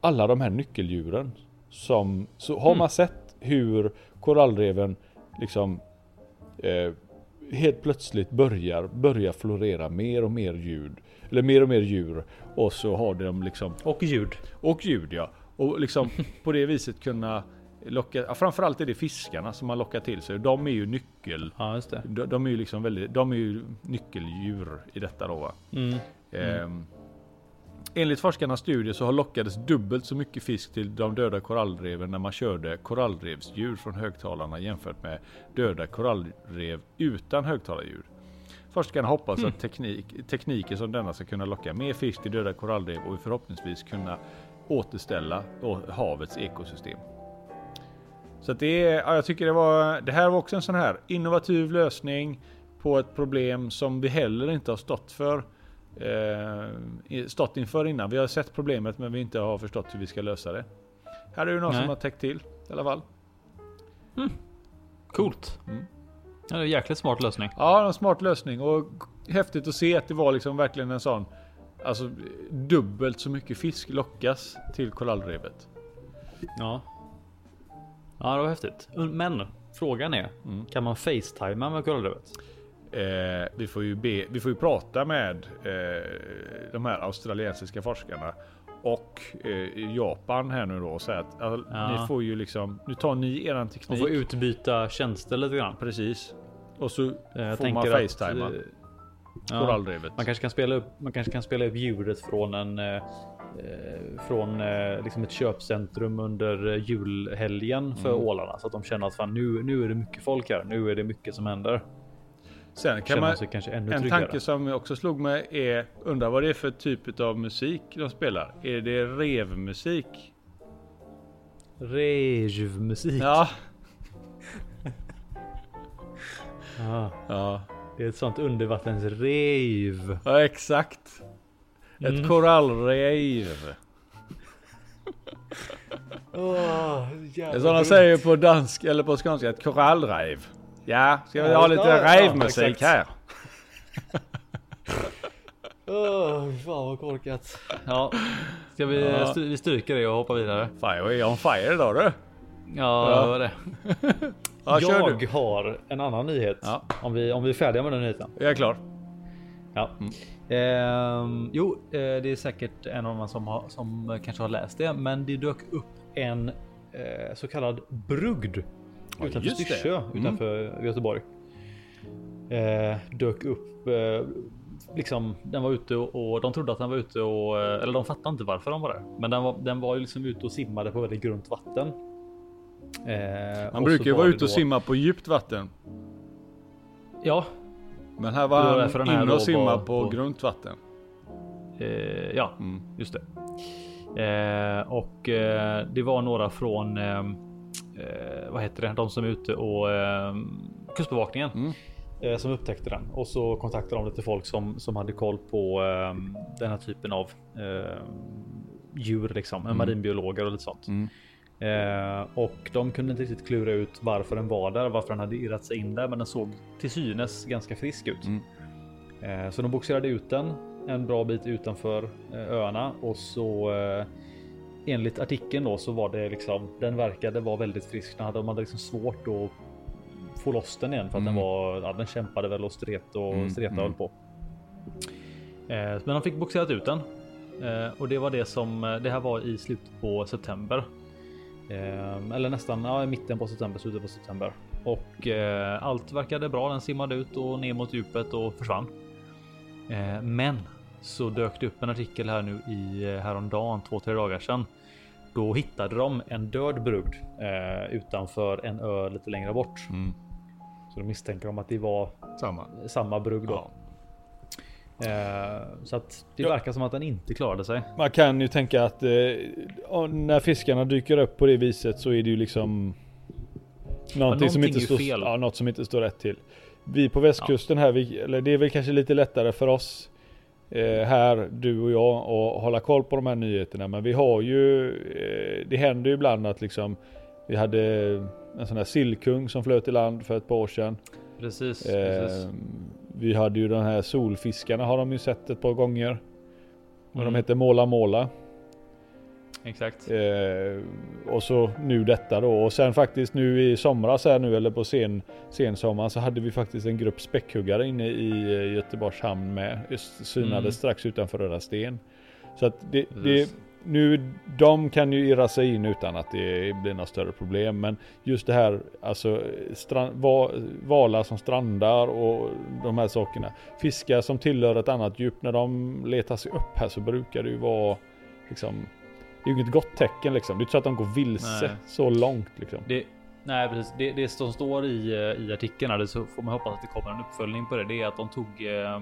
alla de här nyckeldjuren. Som, så har Mm. man sett hur korallreven liksom eh, helt plötsligt börjar, börjar florera mer och mer ljud. Eller mer och mer djur. Och så har de liksom... Och ljud. Och ljud ja. Och liksom på det viset kunna locka, ja, framförallt är det fiskarna som man lockar till sig. De är ju nyckel. Ja. De, de är ju liksom väldigt, de är ju nyckeldjur i detta då va. Mm. Ehm, enligt forskarnas studie så har lockades dubbelt så mycket fisk till de döda korallreven när man körde korallrevsljud från högtalarna jämfört med döda korallrev utan högtalarljud. Forskarna hoppas att teknik, tekniker som denna ska kunna locka mer fisk till döda korallrev och förhoppningsvis kunna återställa havets ekosystem. Så det är, ja, jag tycker det var, det här var också en sån här innovativ lösning på ett problem som vi heller inte har stått för. Eh, stått inför innan. Vi har sett problemet men vi inte har förstått hur vi ska lösa det. Här är det någon Nej. som har täckt till i alla fall. Coolt. Mm. Ja, det är en jäkligt smart lösning. Ja, en smart lösning och häftigt att se att det var liksom verkligen en sån Alltså dubbelt så mycket fisk lockas till korallrevet. Ja. Ja, det var häftigt. Men frågan är, Mm. kan man facetima med korallrevet? Eh, vi, får ju be, vi får ju prata med eh, de här australiensiska forskarna och eh, Japan här nu då och säga att alltså, Ja. ni får ju liksom, nu tar ni eran teknik. får utbyta tjänster lite grann. Precis. Och så Eh, Jag får man facetima eh, ja, korallrevet. man kanske kan spela upp. Man kanske kan spela upp ljudet från en eh, från eh, liksom ett köpcentrum under eh, julhelgen för Mm. ålarna så att de känner att fan, nu, nu är det mycket folk här. Nu är det mycket som händer. Sen kan man, en tryggare. tanke som också slog mig är, undrar vad det är för typ av musik de spelar? Är det revmusik? Rejvmusik. Ja. Ja, Ja, det är ett sånt undervattensrave. ja exakt. Ett Mm. korallrev. Oh, Det är som de säger på dansk eller på skånska, ett korallrev. Ja, ska vi Ja, ha ja, lite ja, revmusik exakt. här? Oh, fan vad korkat. Ja, ska vi, Ja. st- vi stryker det och hoppar vidare? Fan, jag är on fire idag du. Ja, Ja. det var det. Ja, jag du. har en annan nyhet. Ja. Om, vi, om vi är färdiga med den nyheten. Jag är klar. Ja. Ehm, jo, eh, det är säkert en av dem som, har, som kanske har läst det, men det dök upp en eh, så kallad brugd Ja, utanför. Styrsö Mm. utanför Göteborg. Eh, dök upp eh, liksom. Den var ute och, och de trodde att den var ute och eh, eller de fattade inte varför de var där, men den var, den var ju liksom ute och simmade på väldigt grunt vatten. Eh, Man brukar ju var vara ute och då- simma på djupt vatten. Ja, Men här var den här han inne och simma var på, på- grunt vatten. eh, ja, Mm. Just det. Eh, och eh, det var några från eh, eh, vad heter det? De som är ute och eh, Kustbevakningen Mm. eh, som upptäckte den och så kontaktade de lite folk som som hade koll på eh, den här typen av eh, djur, liksom Mm. marinbiologer och lite sånt. Mm. Eh, och de kunde inte riktigt klura ut varför den var där, varför den hade irrat sig in där, men den såg till synes ganska frisk ut. Mm. Eh, så de boxerade ut den en bra bit utanför eh, öarna och så eh, enligt artikeln då så var det liksom den verkade vara väldigt frisk. Den hade, de hade liksom svårt att få loss den igen för att Mm. den var. Ja, den kämpade väl och stret och Mm, streta mm. höll på. Eh, men de fick boxerat ut den eh, och det var det som eh, det här var i slutet på september. Eh, eller nästan ja, i mitten på september, slutet på september. Och eh, allt verkade bra. Den simmade ut och ner mot djupet och försvann. Eh, men så dök det upp en artikel här nu i eh, häromdagen, två, tre dagar sedan. Då hittade de en död brugd eh, utanför en ö lite längre bort. Mm. Så de misstänker om att det var Samma. samma brugd då. Ja. Eh, så att det Ja. verkar som att den inte klarade sig. Man kan ju tänka att eh, när fiskarna dyker upp på det viset så är det ju liksom någonting, som någonting inte är ju står, fel. ja, något som inte står rätt till. Vi på västkusten här, vi, eller det är väl kanske lite lättare för oss eh, här, du och jag, att hålla koll på de här nyheterna. Men vi har ju, eh, det händer ju ibland att liksom vi hade en sån här sillkung som flöt i land för ett par år sedan. Precis. Eh, precis. Vi hade ju de här solfiskarna har de ju sett ett par gånger. Och de Mm. heter Måla Måla. Exakt. Eh, och så nu detta då och sen faktiskt nu i somras här nu eller på sen, sensommaren så hade vi faktiskt en grupp späckhuggare inne i eh, Göteborgs hamn med. Synades Mm. strax utanför Röda Sten. Så att det, det. Nu, de kan ju irra sig in utan att det blir några större problem. Men just det här, alltså strand, va, valar som strandar och de här sakerna. Fiskar som tillhör ett annat djup, när de letar sig upp här så brukar det ju vara liksom det är ju inget gott tecken liksom. Det är inte så att de går vilse Nej. så långt liksom. Det, nej precis, det, det som står i, eh, i artikeln, här, så får man hoppas att det kommer en uppföljning på det. Det är att de tog, eh,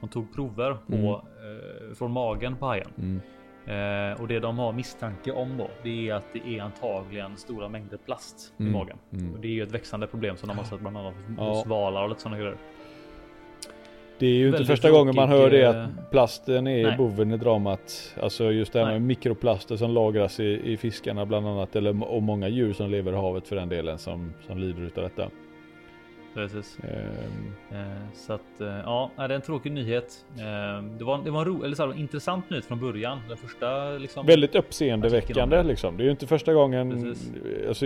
de tog prover på, Mm. eh, från magen på hajen. Eh, och det de har misstanke om då, det är att det är antagligen stora mängder plast Mm. i magen. Mm. Och det är ju ett växande problem som de har sett bland annat Ja. hos valar och lite sådana grejer. Det är ju inte första gången man hör det tråkig, eh, att plasten är nej. boven i dramat. Alltså just det här Nej. med mikroplaster som lagras i, i fiskarna bland annat. Eller, och många djur som lever i havet för den delen som, som lider utav detta. Precis. Ehm, Eh, så att eh, ja, det är en tråkig nyhet. Eh, det var, det var en ro, eller så här, en intressant nyhet från början. Den första liksom. väldigt uppseendeväckande det. liksom. Det är ju inte första gången. Precis. Alltså,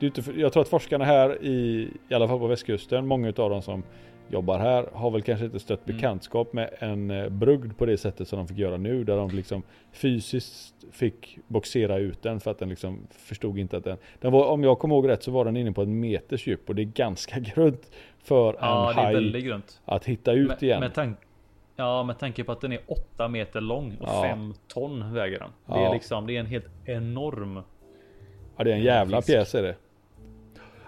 det är inte, jag tror att forskarna här i, i alla fall på västkusten, många utav dem som jobbar här har väl kanske inte stött Mm. bekantskap med en eh, brugd på det sättet som de fick göra nu. Där de liksom fysiskt fick boxera ut den för att den liksom förstod inte att den, den var, om jag kommer ihåg rätt så var den inne på en meters djup och det är ganska grunt för Ja, en haj att hitta ut Med, igen. med, tank, ja, med tanke på att den är 8 meter lång och Ja. 5 ton väger den. Det Ja. är liksom, det är en helt enorm. Ja det är en jävla fisk. pjäs är det.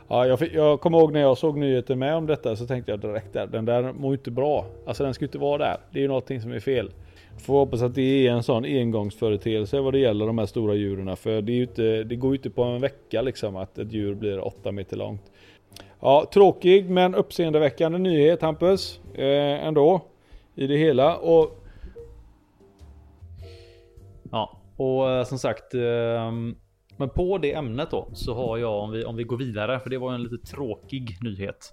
Ja, jag, fick, jag kommer ihåg när jag såg nyheten med om detta så tänkte jag direkt där, den där mår inte bra. Alltså den ska inte vara där. Det är ju någonting som är fel. Får hoppas att det är en sån engångsföreteelse vad det gäller de här stora djuren. För det, är ju inte, det går ju inte på en vecka liksom att ett djur blir 8 meter långt. Ja, tråkig men uppseendeväckande nyhet Hampus. Eh, ändå. I det hela. Och Ja, och eh, som sagt. ehm, men på det ämnet då så har jag om vi om vi går vidare, för det var en lite tråkig nyhet.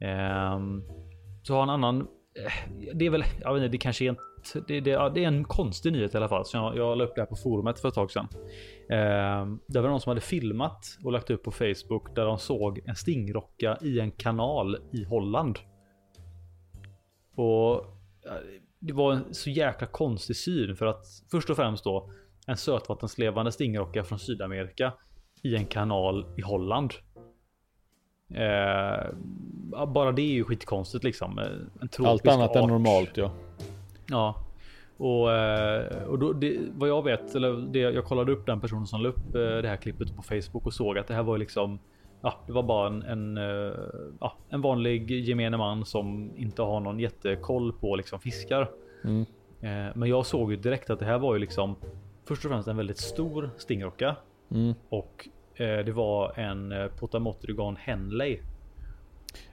Eh, så har en annan. Eh, det är väl, jag vet inte, det kanske är en, det, det, ja, det är en konstig nyhet i alla fall. Så jag, jag la upp det här på forumet för ett tag sedan. Eh, det var någon som hade filmat och lagt upp på Facebook där de såg en stingrocka i en kanal i Holland. Och eh, det var en så jäkla konstig syn för att först och främst då en sötvattenslevande stingrocka från Sydamerika i en kanal i Holland. Eh, bara det är ju skitkonstigt liksom. Eh, En tropisk allt annat än art. normalt ja. Ja. Och, eh, och då, det, vad jag vet, eller det, jag kollade upp den personen som la upp eh, det här klippet på Facebook och såg att det här var liksom Ja, det var bara en, en, ja, en vanlig gemene man som inte har någon jättekoll på liksom fiskar. Mm. Men jag såg ju direkt att det här var ju liksom först och främst en väldigt stor stingrocka Mm. och eh, det var en eh, Potamotrygan Henley.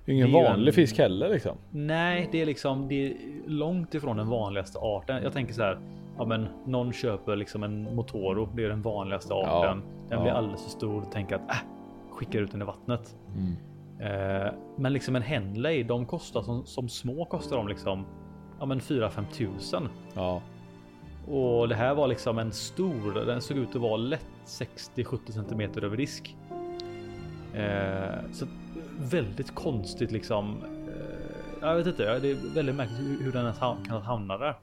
Ingen vanlig en- fisk heller liksom. Nej, det är liksom det är långt ifrån den vanligaste arten. Jag tänker så här. Ja, men någon köper liksom en Motoro. Det är den vanligaste arten. den ja. blir alldeles för stor. Tänker att äh, skickar ut den i vattnet. Mm. Eh, men liksom en Henley, de kostar som, som små kostar de liksom. Ja, men 4-5 tusen. Ja. Och det här var liksom en stor. Den såg ut att vara lätt 60-70 centimeter över disk. Eh, så väldigt konstigt liksom. Eh, jag vet inte, det är väldigt märkligt hur, den ens kan hamna där.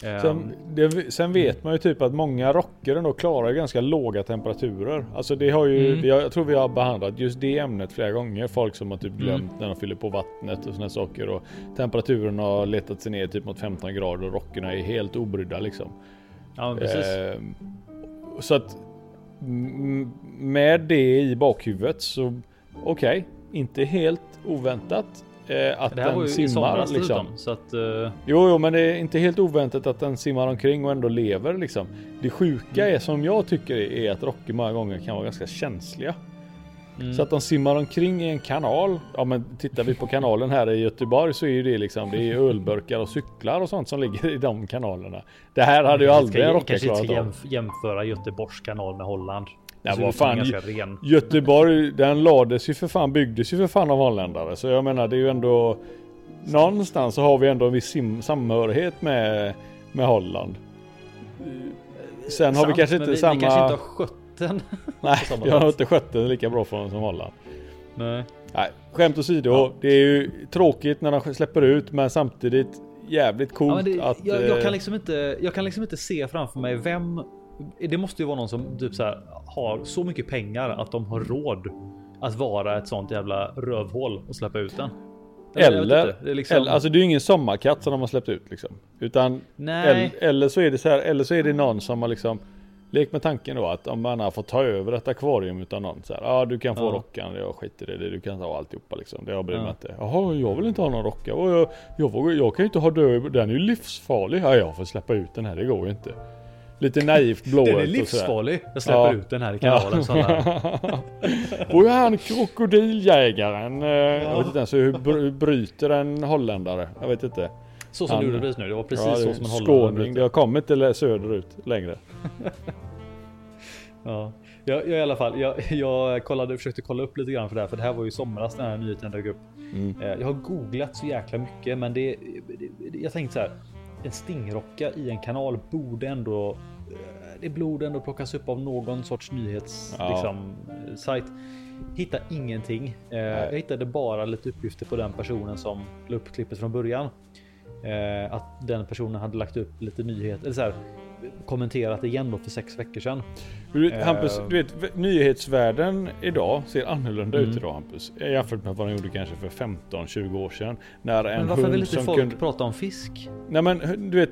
Sen, det, sen vet man ju typ att många rocker ändå klarar ganska låga temperaturer. Alltså det har ju, Mm. vi har, jag tror vi har behandlat just det ämnet flera gånger. Folk som har typ Mm. glömt när de fyller på vattnet och såna saker. Och temperaturen har letat sig ner typ mot 15 grader och rockerna är helt obrydda liksom. ja, precis. Eh, så att mm, med det i bakhuvudet så okej, inte helt oväntat eh, att den simmar liksom. Så att eh, Jo, jo, men det är inte helt oväntat att den simmar omkring och ändå lever liksom. Det sjuka Mm. är som jag tycker är att rocker många gånger kan vara ganska känsliga. mm, Så att de simmar omkring i en kanal. Ja, men tittar vi på kanalen här i Göteborg så är ju det liksom, det är ölburkar och cyklar och sånt som ligger i de kanalerna. Det här hade ju vi aldrig en kanske inte klarat av. jämf- jämföra Göteborgs kanal med Holland. Nej, ser vad fan, ren. Göteborg, den lades ju för fan, byggdes ju för fan av holländare. Så jag menar det är ju ändå Någonstans så har vi ändå en viss samhörighet med, med Holland. Sen har vi kanske inte vi, samma... Vi kanske inte har skött den. Nej, vi har inte skött den lika bra från som Holland. Nej. Nej, skämt åsido. Ja. Det är ju tråkigt när de släpper ut men samtidigt jävligt coolt Ja, men det, att... jag, jag, eh, kan liksom inte, jag kan liksom inte se framför mig vem. Det måste ju vara någon som typ så här, har så mycket pengar att de har råd att vara ett sånt jävla rövhål och släppa ut den. jag Eller, inte, det är liksom- eller, alltså det är ju ingen sommarkatt som de har släppt ut liksom. Utan, eller, eller så är det så här, eller så är det någon som har liksom Lek med tanken då att om man har fått ta över ett akvarium utan någon så här, ja du kan få Ja. rockan, jag skiter i det, du kan ta alltihopa liksom. Det jag bryr mig Ja. inte. Jaha, jag vill inte ha någon rocka. Jag, jag, vågar- jag kan ju inte ha död, den är ju livsfarlig. Ja, jag får släppa ut den här, det går ju inte. Lite naivt blåögt Den är livsfarlig. Jag släpper Ja. ut den här i kanalen. här. och han krokodiljägaren. eh, Jag vet inte ens hur br- bryter en holländare. Jag vet inte. Så som Han- du gjorde precis nu. Det var precis Ja, så som en holländare Skåning. Jag kommer inte söderut längre. Ja, jag, jag i alla fall. Jag, jag kollade, försökte kolla upp lite grann för det här, för det här var ju i somras den här nyheten dök upp. Mm. Eh, Jag har googlat så jäkla mycket, men det, det jag tänkte så här. En stingrocka i en kanal borde ändå. eh, Det borde ändå plockas upp av någon sorts nyhets Ja. liksom, eh. Hitta ingenting. Eh, Jag hittade bara lite uppgifter på den personen som la upp klippet från början. Att den personen hade lagt upp lite nyheter eller så här kommenterat igen då för sex veckor sedan. Hampus, Eh. du vet v- nyhetsvärlden idag ser annorlunda Mm. ut idag Hampus. Jämfört med vad den gjorde kanske för 15-20 år sedan. När en Men varför vill inte folk kunde... prata om fisk? Nej men du vet,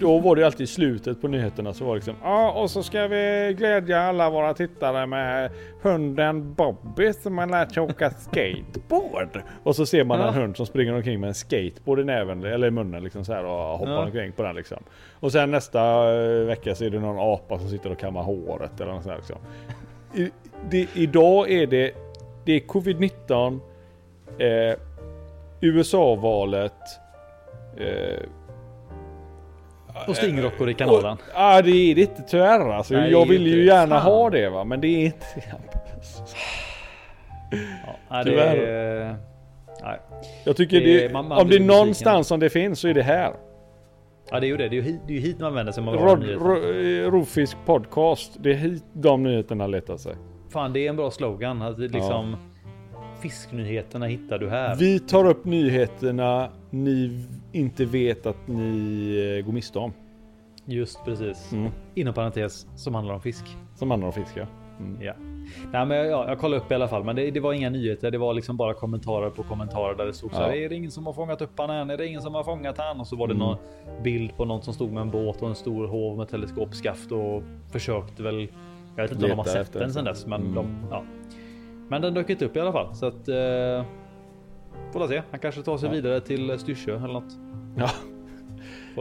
då var det ju alltid slutet på nyheterna så var det liksom Ja och så ska vi glädja alla våra tittare med hunden Bobby som har lärt sig åka skateboard. Och så ser man Ja. en hund som springer omkring med en skateboard i näven eller i munnen liksom så här och hoppar Ja. omkring på den liksom. Och sen nästa eh, vecka så är det någon apa som sitter och kammar håret eller något sånt liksom. I, det, idag är det, det är covid-19, eh, USA-valet, eh, Och stingrockor i kanalen. och- Ja det är det inte tyvärr alltså. Nej, jag vill ju gärna Fan. ha det va. Men det är inte Ja, nej, det Tyvärr. är... Nej. Jag tycker Det- det, man- man om det är någonstans som det finns så är det här. Ja, det är ju det. Det är ju hit, det är hit man vänder sig man Rod, ro, Rovfisk podcast. Det är hit de nyheterna letar sig. Fan, det är en bra slogan. Att liksom... Fisknyheterna hittar du här. Vi tar upp nyheterna ni inte vet att ni eh, går miste om. Just precis. Mm. Inom parentes som handlar om fisk. Som handlar om fisk ja. Mm. Ja. Nej, men ja, jag kollade upp i alla fall, men det, det var inga nyheter. Det var liksom bara kommentarer på kommentarer där det stod så här. Ja. Är det ingen som har fångat upp han än? Är det ingen som har fångat han? Och så var det Mm. någon bild på någon som stod med en båt och en stor hov med teleskopskaft och försökte väl. Jag vet inte om de har sett den sedan dess, men Mm. de ja. Men den dök inte upp i alla fall så att. Eh, får se. Han kanske tar sig Ja. vidare till Styrsö eller något. Ja.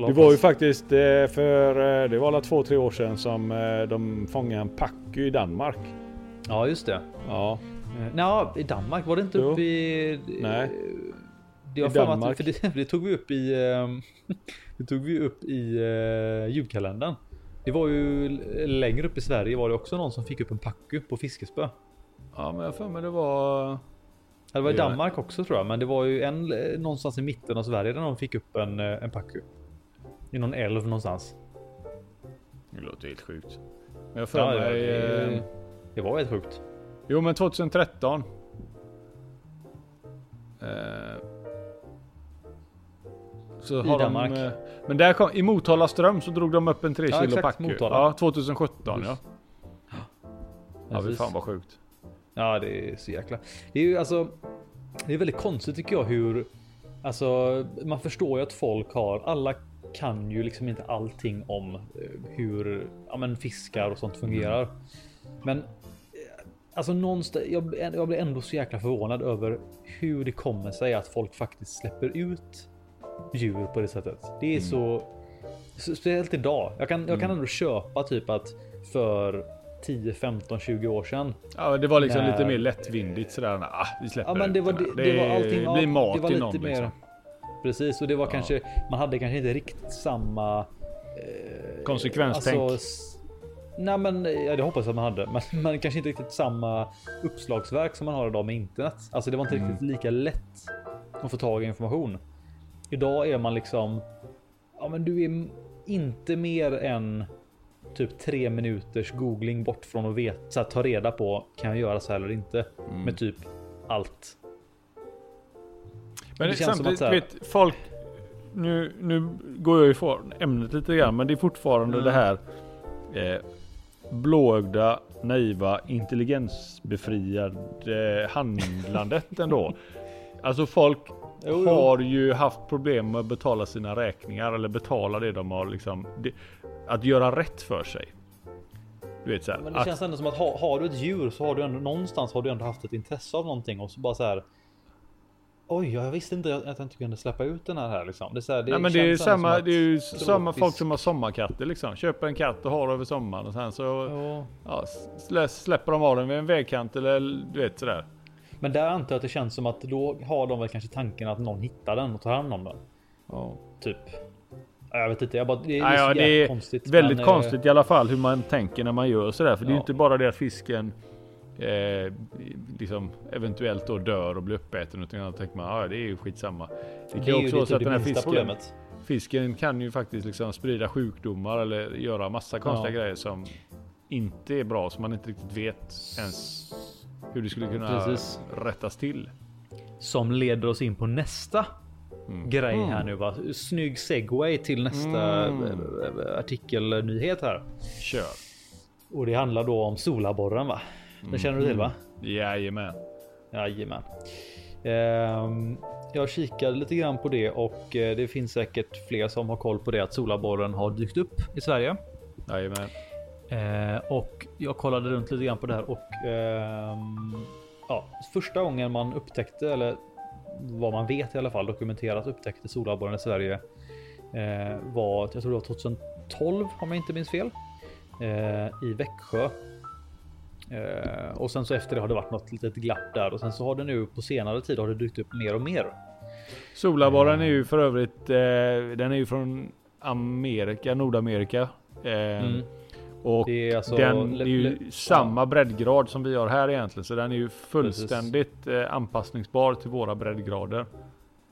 Det var ju faktiskt eh, för eh, det var alla två tre år sedan som eh, de fångade en packu i Danmark. Ja, just det. Ja. Eh, Nja, i Danmark var det inte Jo. upp i... Nej. Det var I Danmark. att, för det, det tog vi upp i... ehm, Det tog vi upp i uh, julkalendern. Det var ju längre upp i Sverige var det också någon som fick upp en packu på fiskespö. Ja men jag för mig det var... Det var i Danmark också tror jag, men det var ju en eh, någonstans i mitten av Sverige där någon fick upp en, eh, en packu. I någon älv någonstans. Det låter helt sjukt. Men jag för Ja, ja, mig... det, eh, det var helt sjukt. Jo men 2013. Eh, så I har Danmark. De, eh, men där kom, i Motala ström så drog de upp en 3 Ja, kilo exakt. Motala. Ja 2017 ja. Just. Ja fy Precis. fan vad sjukt. Ja, det är så jäkla. Det är ju alltså. Det är väldigt konstigt tycker jag hur. Alltså, man förstår ju att folk har. Alla kan ju liksom inte allting om eh, hur ja, men fiskar och sånt fungerar. Men eh, alltså någonstans. Jag, jag blir ändå så jäkla förvånad över hur det kommer sig att folk faktiskt släpper ut djur på det sättet. Det är så. så- Speciellt idag. Jag kan, jag kan ändå köpa typ att för 10, 15, 20 år sedan Ja det var liksom Nej. lite mer lättvindigt sådär. Ah, vi släpper Ja men det var, det, här. det var allting. Det blir mat det var lite någon mer. liksom. Precis och det var Ja. kanske man hade kanske inte riktigt samma eh, Konsekvenstänk. alltså, Nej men ja, det hoppas jag att man hade, men man kanske inte riktigt samma uppslagsverk som man har idag med internet. Alltså det var inte Mm. riktigt lika lätt att få tag i information. Idag är man liksom. Ja, men du är inte mer än typ tre minuters googling bort från att veta, så här, ta reda på kan jag göra så här eller inte Mm. med typ allt. Men Det känns som samtidigt, att så här- vet, folk... Nu, nu går jag ifrån ämnet lite grann, men det är fortfarande Mm. det här eh, blåögda, naiva, intelligensbefriade handlandet ändå. Alltså folk Jo, jo. har ju haft problem med att betala sina räkningar eller betala det de har liksom. Det, att göra rätt för sig. Du vet så här, Men det att, känns ändå som att ha, har du ett djur så har du ändå någonstans har du ändå haft ett intresse av någonting och så bara så här. Oj, jag visste inte att jag inte kunde släppa ut den här här liksom. Det är, så här, det Nej men det är ju samma, det är ju samma folk som har sommarkatter liksom. Köper en katt och har över sommaren och sen så Ja. ja, slä, släpper de av den vid en vägkant eller du vet sådär. Men där antar jag att det känns som att då har de väl kanske tanken att någon hittar den och tar hand om den. Ja. Typ. Ja, Jag vet inte, jag bara, det är, Ja, det är konstigt. väldigt men, eh, konstigt i alla fall hur man tänker när man gör sådär. För det är ju inte bara det att fisken eh, liksom eventuellt då dör och blir uppäten utan annat tänker man ja det är ju skitsamma. Det kan Det ju också vara så att typ den det här fisken, problemet. fisken kan ju faktiskt liksom sprida sjukdomar eller göra massa konstiga Ja. grejer som inte är bra som man inte riktigt vet ens hur det skulle kunna Precis. rättas till. Som leder oss in på nästa Mm. grej här nu va. Snygg segway till nästa Mm. eh, artikelnyhet här. Kör. Och det handlar då om Solaborren va? Det känner du till va? Jajamän. Jajamän. Ehm, jag kikade lite grann på det och eh, det finns säkert fler som har koll på det att Solaborren har dykt upp i Sverige. Jajamän. Eh, och jag kollade runt lite grann på det här och ehm, ja, första gången man upptäckte eller vad man vet i alla fall dokumenterat upptäckte Solaborren i Sverige eh, var, jag tror det var 2012 om jag inte minns fel. Eh, I Växjö. Eh, och sen så efter det har det varit något litet glapp där och sen så har det nu på senare tid har det dykt upp mer och mer. Solaborren är ju för övrigt, eh, den är ju från Amerika, Nordamerika. Eh, Mm. Och är alltså den är ju samma breddgrad som vi har här egentligen. Så den är ju fullständigt eh, anpassningsbar till våra breddgrader.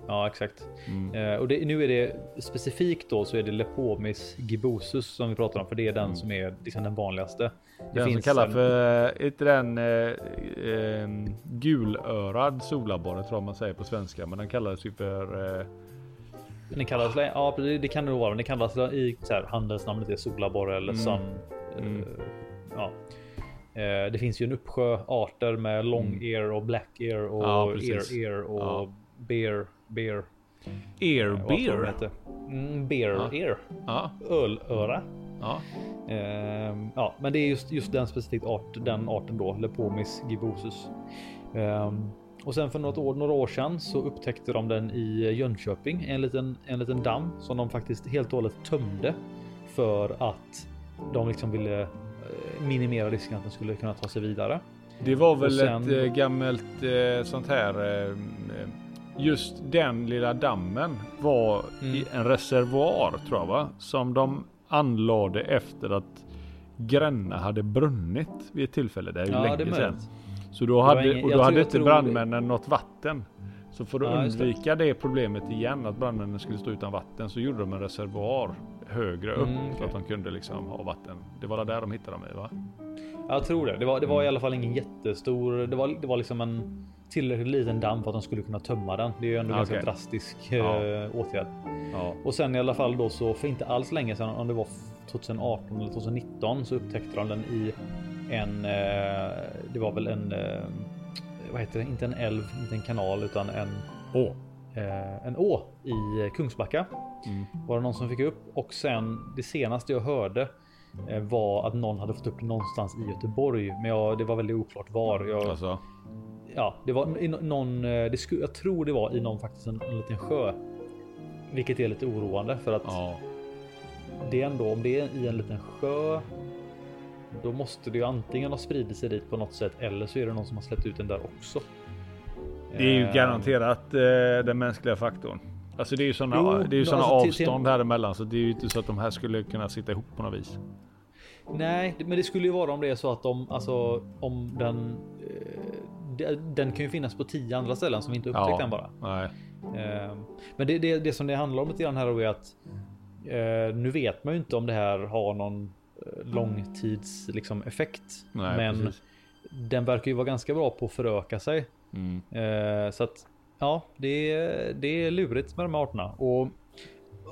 Ja, exakt. Mm. Eh, och det, nu är det specifikt då så är det Lepomis gibbosus som vi pratar om, för det är den Mm. som är liksom den vanligaste. Det Den som kallas en- för, är inte den eh, eh, gulörad solaborre tror jag man säger på svenska. Men den kallas ju för eh, Den kallas, ja det, kan det nog vara, men det kallas i så här, handelsnamnet är Solaborre eller Mm. Sun. Mm. Eh, ja. Eh, det finns ju en uppsjö arter med long Mm. ear och black ear och Ja, ear ear och Ja. bear tror jag det beer. Mm, bear Ja. ear. Ja, Ölöra. ja. Ehm, ja, men det är just, just den specifikt art, den arten då, Lepomis gibbosus. Ehm, och sen för något år, några år sedan så upptäckte de den i Jönköping, en liten, en liten damm som de faktiskt helt och hållet tömde för att de liksom ville eh, minimera risken att den skulle kunna ta sig vidare. Det var väl sen- ett eh, gammalt eh, sånt här. Just den lilla dammen var Mm. en reservoar tror jag va? Som de anlade efter att Gränna hade brunnit vid ett tillfälle. Det är ju Ja, länge sedan. Så då hade, ingen- och då hade inte brandmännen något vatten. Så för att Ja, just det. undvika det. problemet igen att brandmännen skulle stå utan vatten så gjorde de en reservoar högre upp Mm, så okej. att de kunde liksom ha vatten. Det var där de hittade dem i va? Jag tror det. Det var, det var i alla fall ingen jättestor. Det var, det var liksom en tillräckligt liten damm för att de skulle kunna tömma den. Det är ju ändå en ganska Okej. drastisk Ja. eh, åtgärd. Ja. Och sen i alla fall då så för inte alls länge sedan, om det var 2018 eller 2019 så upptäckte de den i en. Eh, det var väl en. Eh, vad heter det? Inte en älv, inte en kanal utan en Å. en å i Kungsbacka. Mm. Var det någon som fick upp och sen det senaste jag hörde var att någon hade fått upp det någonstans i Göteborg, men jag, det var väldigt oklart var. Jag, Alltså. Ja, det var i nå- någon. eh, Det skulle, jag tror det var i någon faktiskt en, en liten sjö, vilket är lite oroande för att Ja. det är ändå om det är i en liten sjö. Då måste det ju antingen ha spridit sig dit på något sätt eller så är det någon som har släppt ut den där också. Det är ju Eh, garanterat eh, den mänskliga faktorn. Alltså det är ju sådana, Jo, det är ju såna alltså avstånd här emellan så det är ju inte så att de här skulle kunna sitta ihop på något vis. Nej, men det skulle ju vara om det är så att de alltså om den. Eh, de- Den kan ju finnas på tio andra ställen som vi inte upptäckt än bara. Nej. Eh, Men det, det, det som det handlar om lite grann här är att eh, nu vet man ju inte om det här har någon långtids liksom, effekt. Nej, men precis. den verkar ju vara ganska bra på att föröka sig. Mm. Eh, så att ja, det är, det är lurigt med de här arterna. Och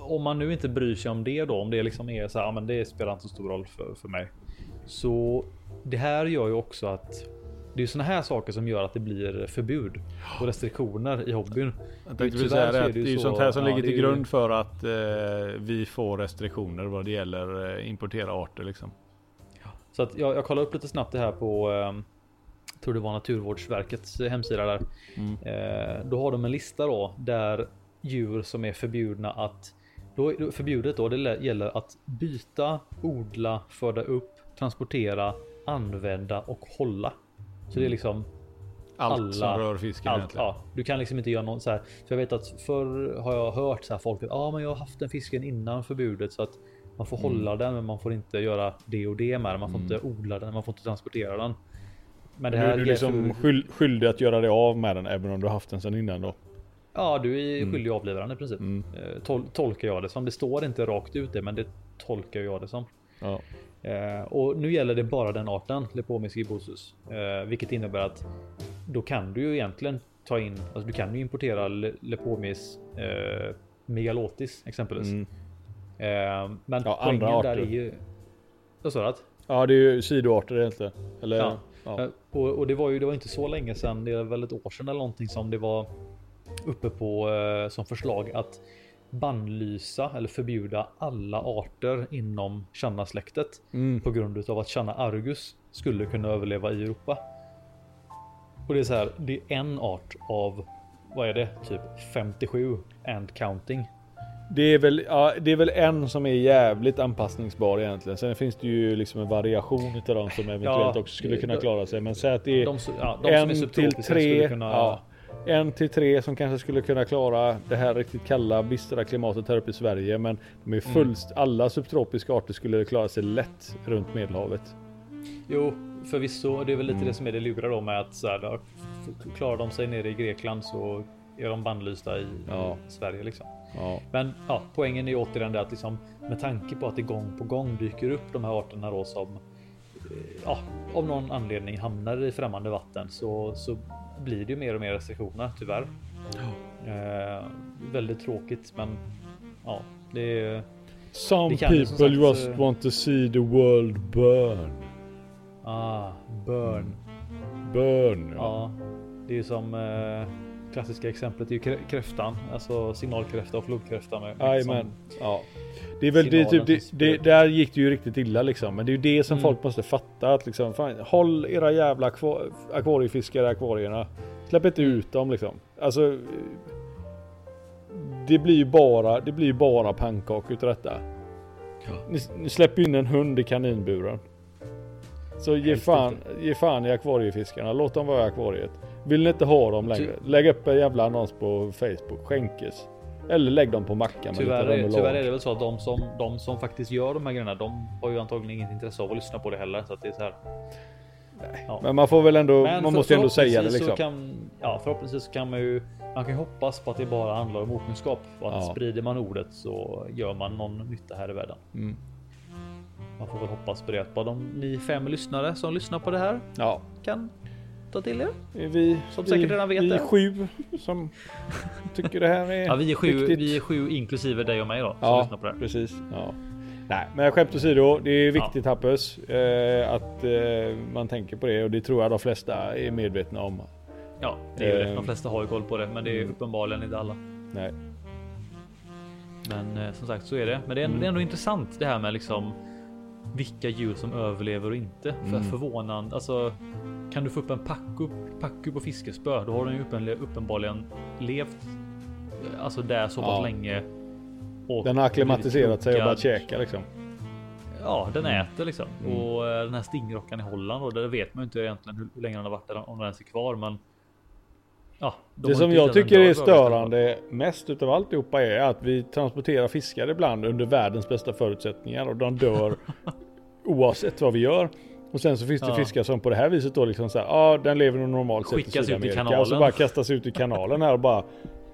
om man nu inte bryr sig om det då, om det liksom är så här, ja, men det spelar inte så stor roll för, för mig. Så det här gör ju också att det är såna här saker som gör att det blir förbud och restriktioner i hobbyn. Jag tänkte precis säga det, är att det är ju så- sånt här som ja, ligger till ju- grund för att eh, vi får restriktioner vad det gäller eh, importera arter liksom. Så att jag, jag kollar upp lite snabbt det här på eh, tror det var Naturvårdsverkets hemsida där. Mm. Eh, då har de en lista då där djur som är förbjudna att då är förbjudet då det gäller att byta, odla, föda upp, transportera, använda och hålla. Så det är liksom Allt Alla- som rör fisken allt. Ja, du kan liksom inte göra något så här. För jag vet att förr har jag hört så här folk att ja, men jag har haft den fisken innan förbudet så att man får Mm. hålla den, men man får inte göra det och det med den. Man får inte odla den, man får inte transportera den. Men det här är du är liksom skyld, skyldig att göra dig av med den även om du har haft den sedan innan då. Ja, du är skyldig avliva den i princip. Mm. Eh, Tol tolkar jag det som. Det står inte rakt ut det, men det tolkar jag det som. Ja. Eh, och nu gäller det bara den arten, Lepomis gibosus. Eh, vilket innebär att då kan du ju egentligen ta in, alltså du kan ju importera Le Lepomis eh, megalotis exempelvis. Mm. Eh, men Ja, andra där arter. är ju... Vad sa du? ja, det är ju sidoarter egentligen. Eller? Ja. Ja. Eh, Och, och det var ju det var inte så länge sedan, det är väl ett år sedan eller någonting som det var uppe på eh, som förslag att bannlysa eller förbjuda alla arter inom Channa-släktet Mm. på grund av att Channa argus skulle kunna överleva i Europa. Och det är så här, det är en art av vad är det? Typ 57 and counting. Det är, väl, ja, det är väl en som är jävligt anpassningsbar egentligen. Sen finns det ju liksom en variation utav de som eventuellt också skulle kunna klara sig. Men säg att det är De, ja, de en till tre. kunna... Ja, en till tre som kanske skulle kunna klara det här riktigt kalla bistra klimatet här uppe i Sverige. Men de är fullst, alla subtropiska arter skulle klara sig lätt runt Medelhavet. Jo, förvisso. Det är väl lite Mm. det som är det luriga då med att så här, då, klarar de sig nere i Grekland så är de bannlysta i Ja. Sverige liksom. Ja. Men ja, poängen är återigen det att liksom, med tanke på att det gång på gång dyker upp de här arterna då som eh, ja, av någon anledning hamnar i främmande vatten så, så blir det ju mer och mer restriktioner tyvärr. Eh, väldigt tråkigt, men ja, det är Some Det kan people sagt, just eh, want to see the world burn. ah, burn. Burn. Ja. Ja, det är ju som eh, klassiska exemplet är ju krä- kräftan, alltså signalkräfta och flodkräfta. Jajamän. Ja. Det är väl det, typ, det, det, där gick det ju riktigt illa liksom. Men det är ju det som Mm. folk måste fatta. Att liksom, fan, håll era jävla akva- akvariefiskare i akvarierna. Släpp inte ut dem liksom. Alltså. Det blir ju bara, det blir ju bara pannkakor utav detta. Ni, ni släpper in en hund i kaninburen. Så ge fan, ge fan i akvariefiskarna. Låt dem vara i akvariet. Vill ni inte ha dem längre? Lägg upp en jävla annons på Facebook. Skänkes. Eller lägg dem på mackan med Tyvärr, lite är, remoulad. tyvärr är det väl så att de som, de som faktiskt gör de här grejerna, de har ju antagligen inget intresse av att lyssna på det heller. Så att det är så här. Ja. Men man får väl ändå, Men man måste ändå säga det liksom. Kan, ja, förhoppningsvis kan man ju man kan ju hoppas på att det bara handlar om okunskap och att Ja. sprider man ordet så gör man någon nytta här i världen. Mm. Man får väl hoppas på det att bara de ni fem lyssnare som lyssnar på det här Ja, kan ta till er. är vi, Som vi, säkert redan vet vi det. sju som tycker det här är Ja, vi är sju, viktigt. vi är sju inklusive dig och mig då som Ja, lyssnar på det här. precis. Ja. Nej, men skämt åsido. Det är viktigt Hampus eh, att eh, man tänker på det och det tror jag de flesta är medvetna om. Ja, det är ju det. Ehm. De flesta har ju koll på det, men det är Mm. uppenbarligen inte alla. Nej. Men eh, som sagt så är det. Men det är, ändå, det är ändå intressant det här med liksom vilka djur som överlever och inte. För Mm. förvånande. Alltså kan du få upp en packu, packu på fiskespö, då har den ju uppen, uppenbarligen levt alltså där så pass Ja. länge. Och Den har acklimatiserat sig och börjat käka liksom. Ja, den äter liksom. Mm. Och eh, den här stingrockan i Holland och där vet man ju inte egentligen hur, hur länge den har varit där, om den ens är kvar. Men ja, de Det som jag tycker är störande mest utav alltihopa är att vi transporterar fiskar ibland under världens bästa förutsättningar och de dör oavsett vad vi gör. Och sen så finns det Ja. fiskar som på det här viset då liksom så här, ja den lever nog normalt sett i Skickas ut i Sydamerika. kanalen. Och så bara kastas ut i kanalen här och bara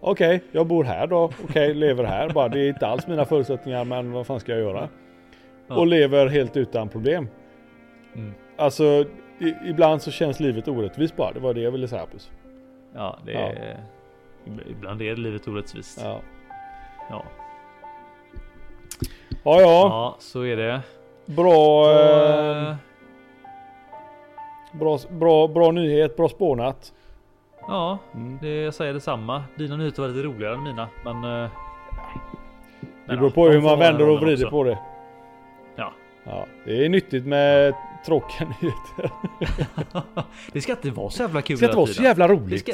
Okej, jag bor här då. Okej, lever här. Bara, det är inte alls mina förutsättningar men vad fan ska jag göra? Ja. och lever helt utan problem. Mm. Alltså i, ibland så känns livet orättvist bara. Det var det jag ville säga Hampus. Ja, det är... Ibland är livet orättvist. Ja. Ja. Ja. Ja, ja. ja, så är det. Bra, eh, eh, bra, bra, bra nyhet, bra spånat. ja, Mm. det, jag säger detsamma. Dina nyheter var lite roligare än mina, men... eh, Det beror ja, på de hur man vänder och vrider också. på det. Ja. Ja, det är nyttigt med tråkiga nyheter. det ska inte vara så jävla kul Det ska inte vara så jävla Det roligt. ska...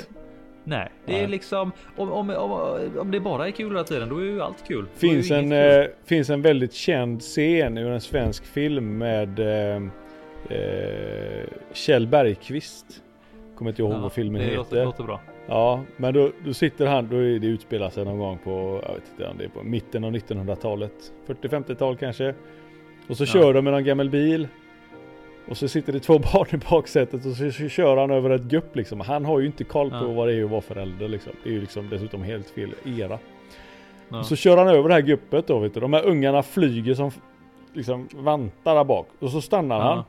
Nej, det Nej. är liksom om, om, om, om det bara är kul hela tiden, då är ju allt kul. Finns en, kul. eh, finns en väldigt känd scen ur en svensk film med eh, eh, Kjell Bergqvist. Kommer inte ihåg Ja, vad filmen det heter. låter, låter bra. Ja, men då, då sitter han, då är det utspelar sig någon gång på, jag vet inte, om det är på mitten av 1900-talet. 40-50-tal kanske. Och så Ja. kör de med någon gammal bil. Och så sitter det två barn i baksätet och så, så kör han över ett gupp liksom. Han har ju inte koll på Ja. vad det är att vara förälder liksom. Det är ju liksom dessutom helt fel era. Ja. Och så kör han över det här guppet då vet du. De här ungarna flyger som liksom vantar där bak. Och så stannar han.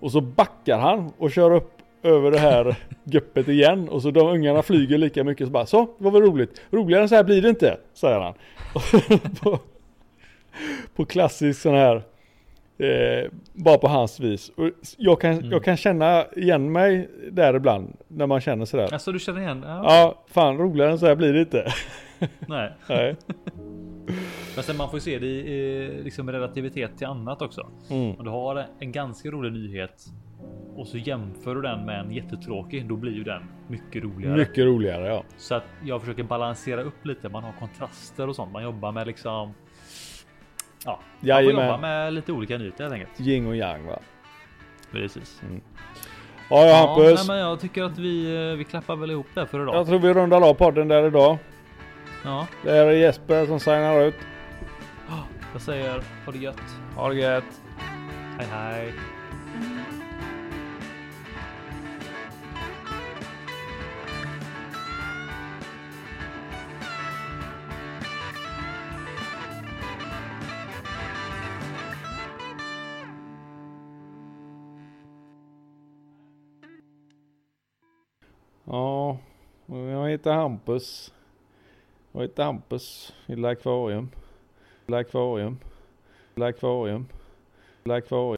Och så backar han och kör upp över det här guppet igen. Och så de ungarna flyger lika mycket så bara så, det var väl roligt. Roligare än så här blir det inte, säger han. på, på klassisk sån här, eh, bara på hans vis. Och jag, kan, Mm. jag kan känna igen mig där ibland, när man känner sådär. Alltså du känner igen? Ja. Ja, fan roligare än så här blir det inte. Nej. Nej. Men sen man får ju se det i eh, liksom relativitet till annat också. Mm. Om du har en ganska rolig nyhet och så jämför du den med en jättetråkig, då blir ju den mycket roligare. Mycket roligare ja. Så att jag försöker balansera upp lite. Man har kontraster och sånt. Man jobbar med liksom. Ja, man får jobba med lite olika nyheter helt enkelt. Yin och yang va. Precis. Ja, ja Hampus. nej, men jag tycker att vi, eh, vi klappar väl ihop det för idag. Jag tror vi rundar av podden där idag. Ja, Det är Jesper som signar ut. jag säger ha det gött. Ha det gött. Hej hej. Ja, jag heter Hampus. Jag heter Hampus i Lilla Akvarium. Lakvarium. Akvarium. Lakvarium. Akvarium. Akvarium.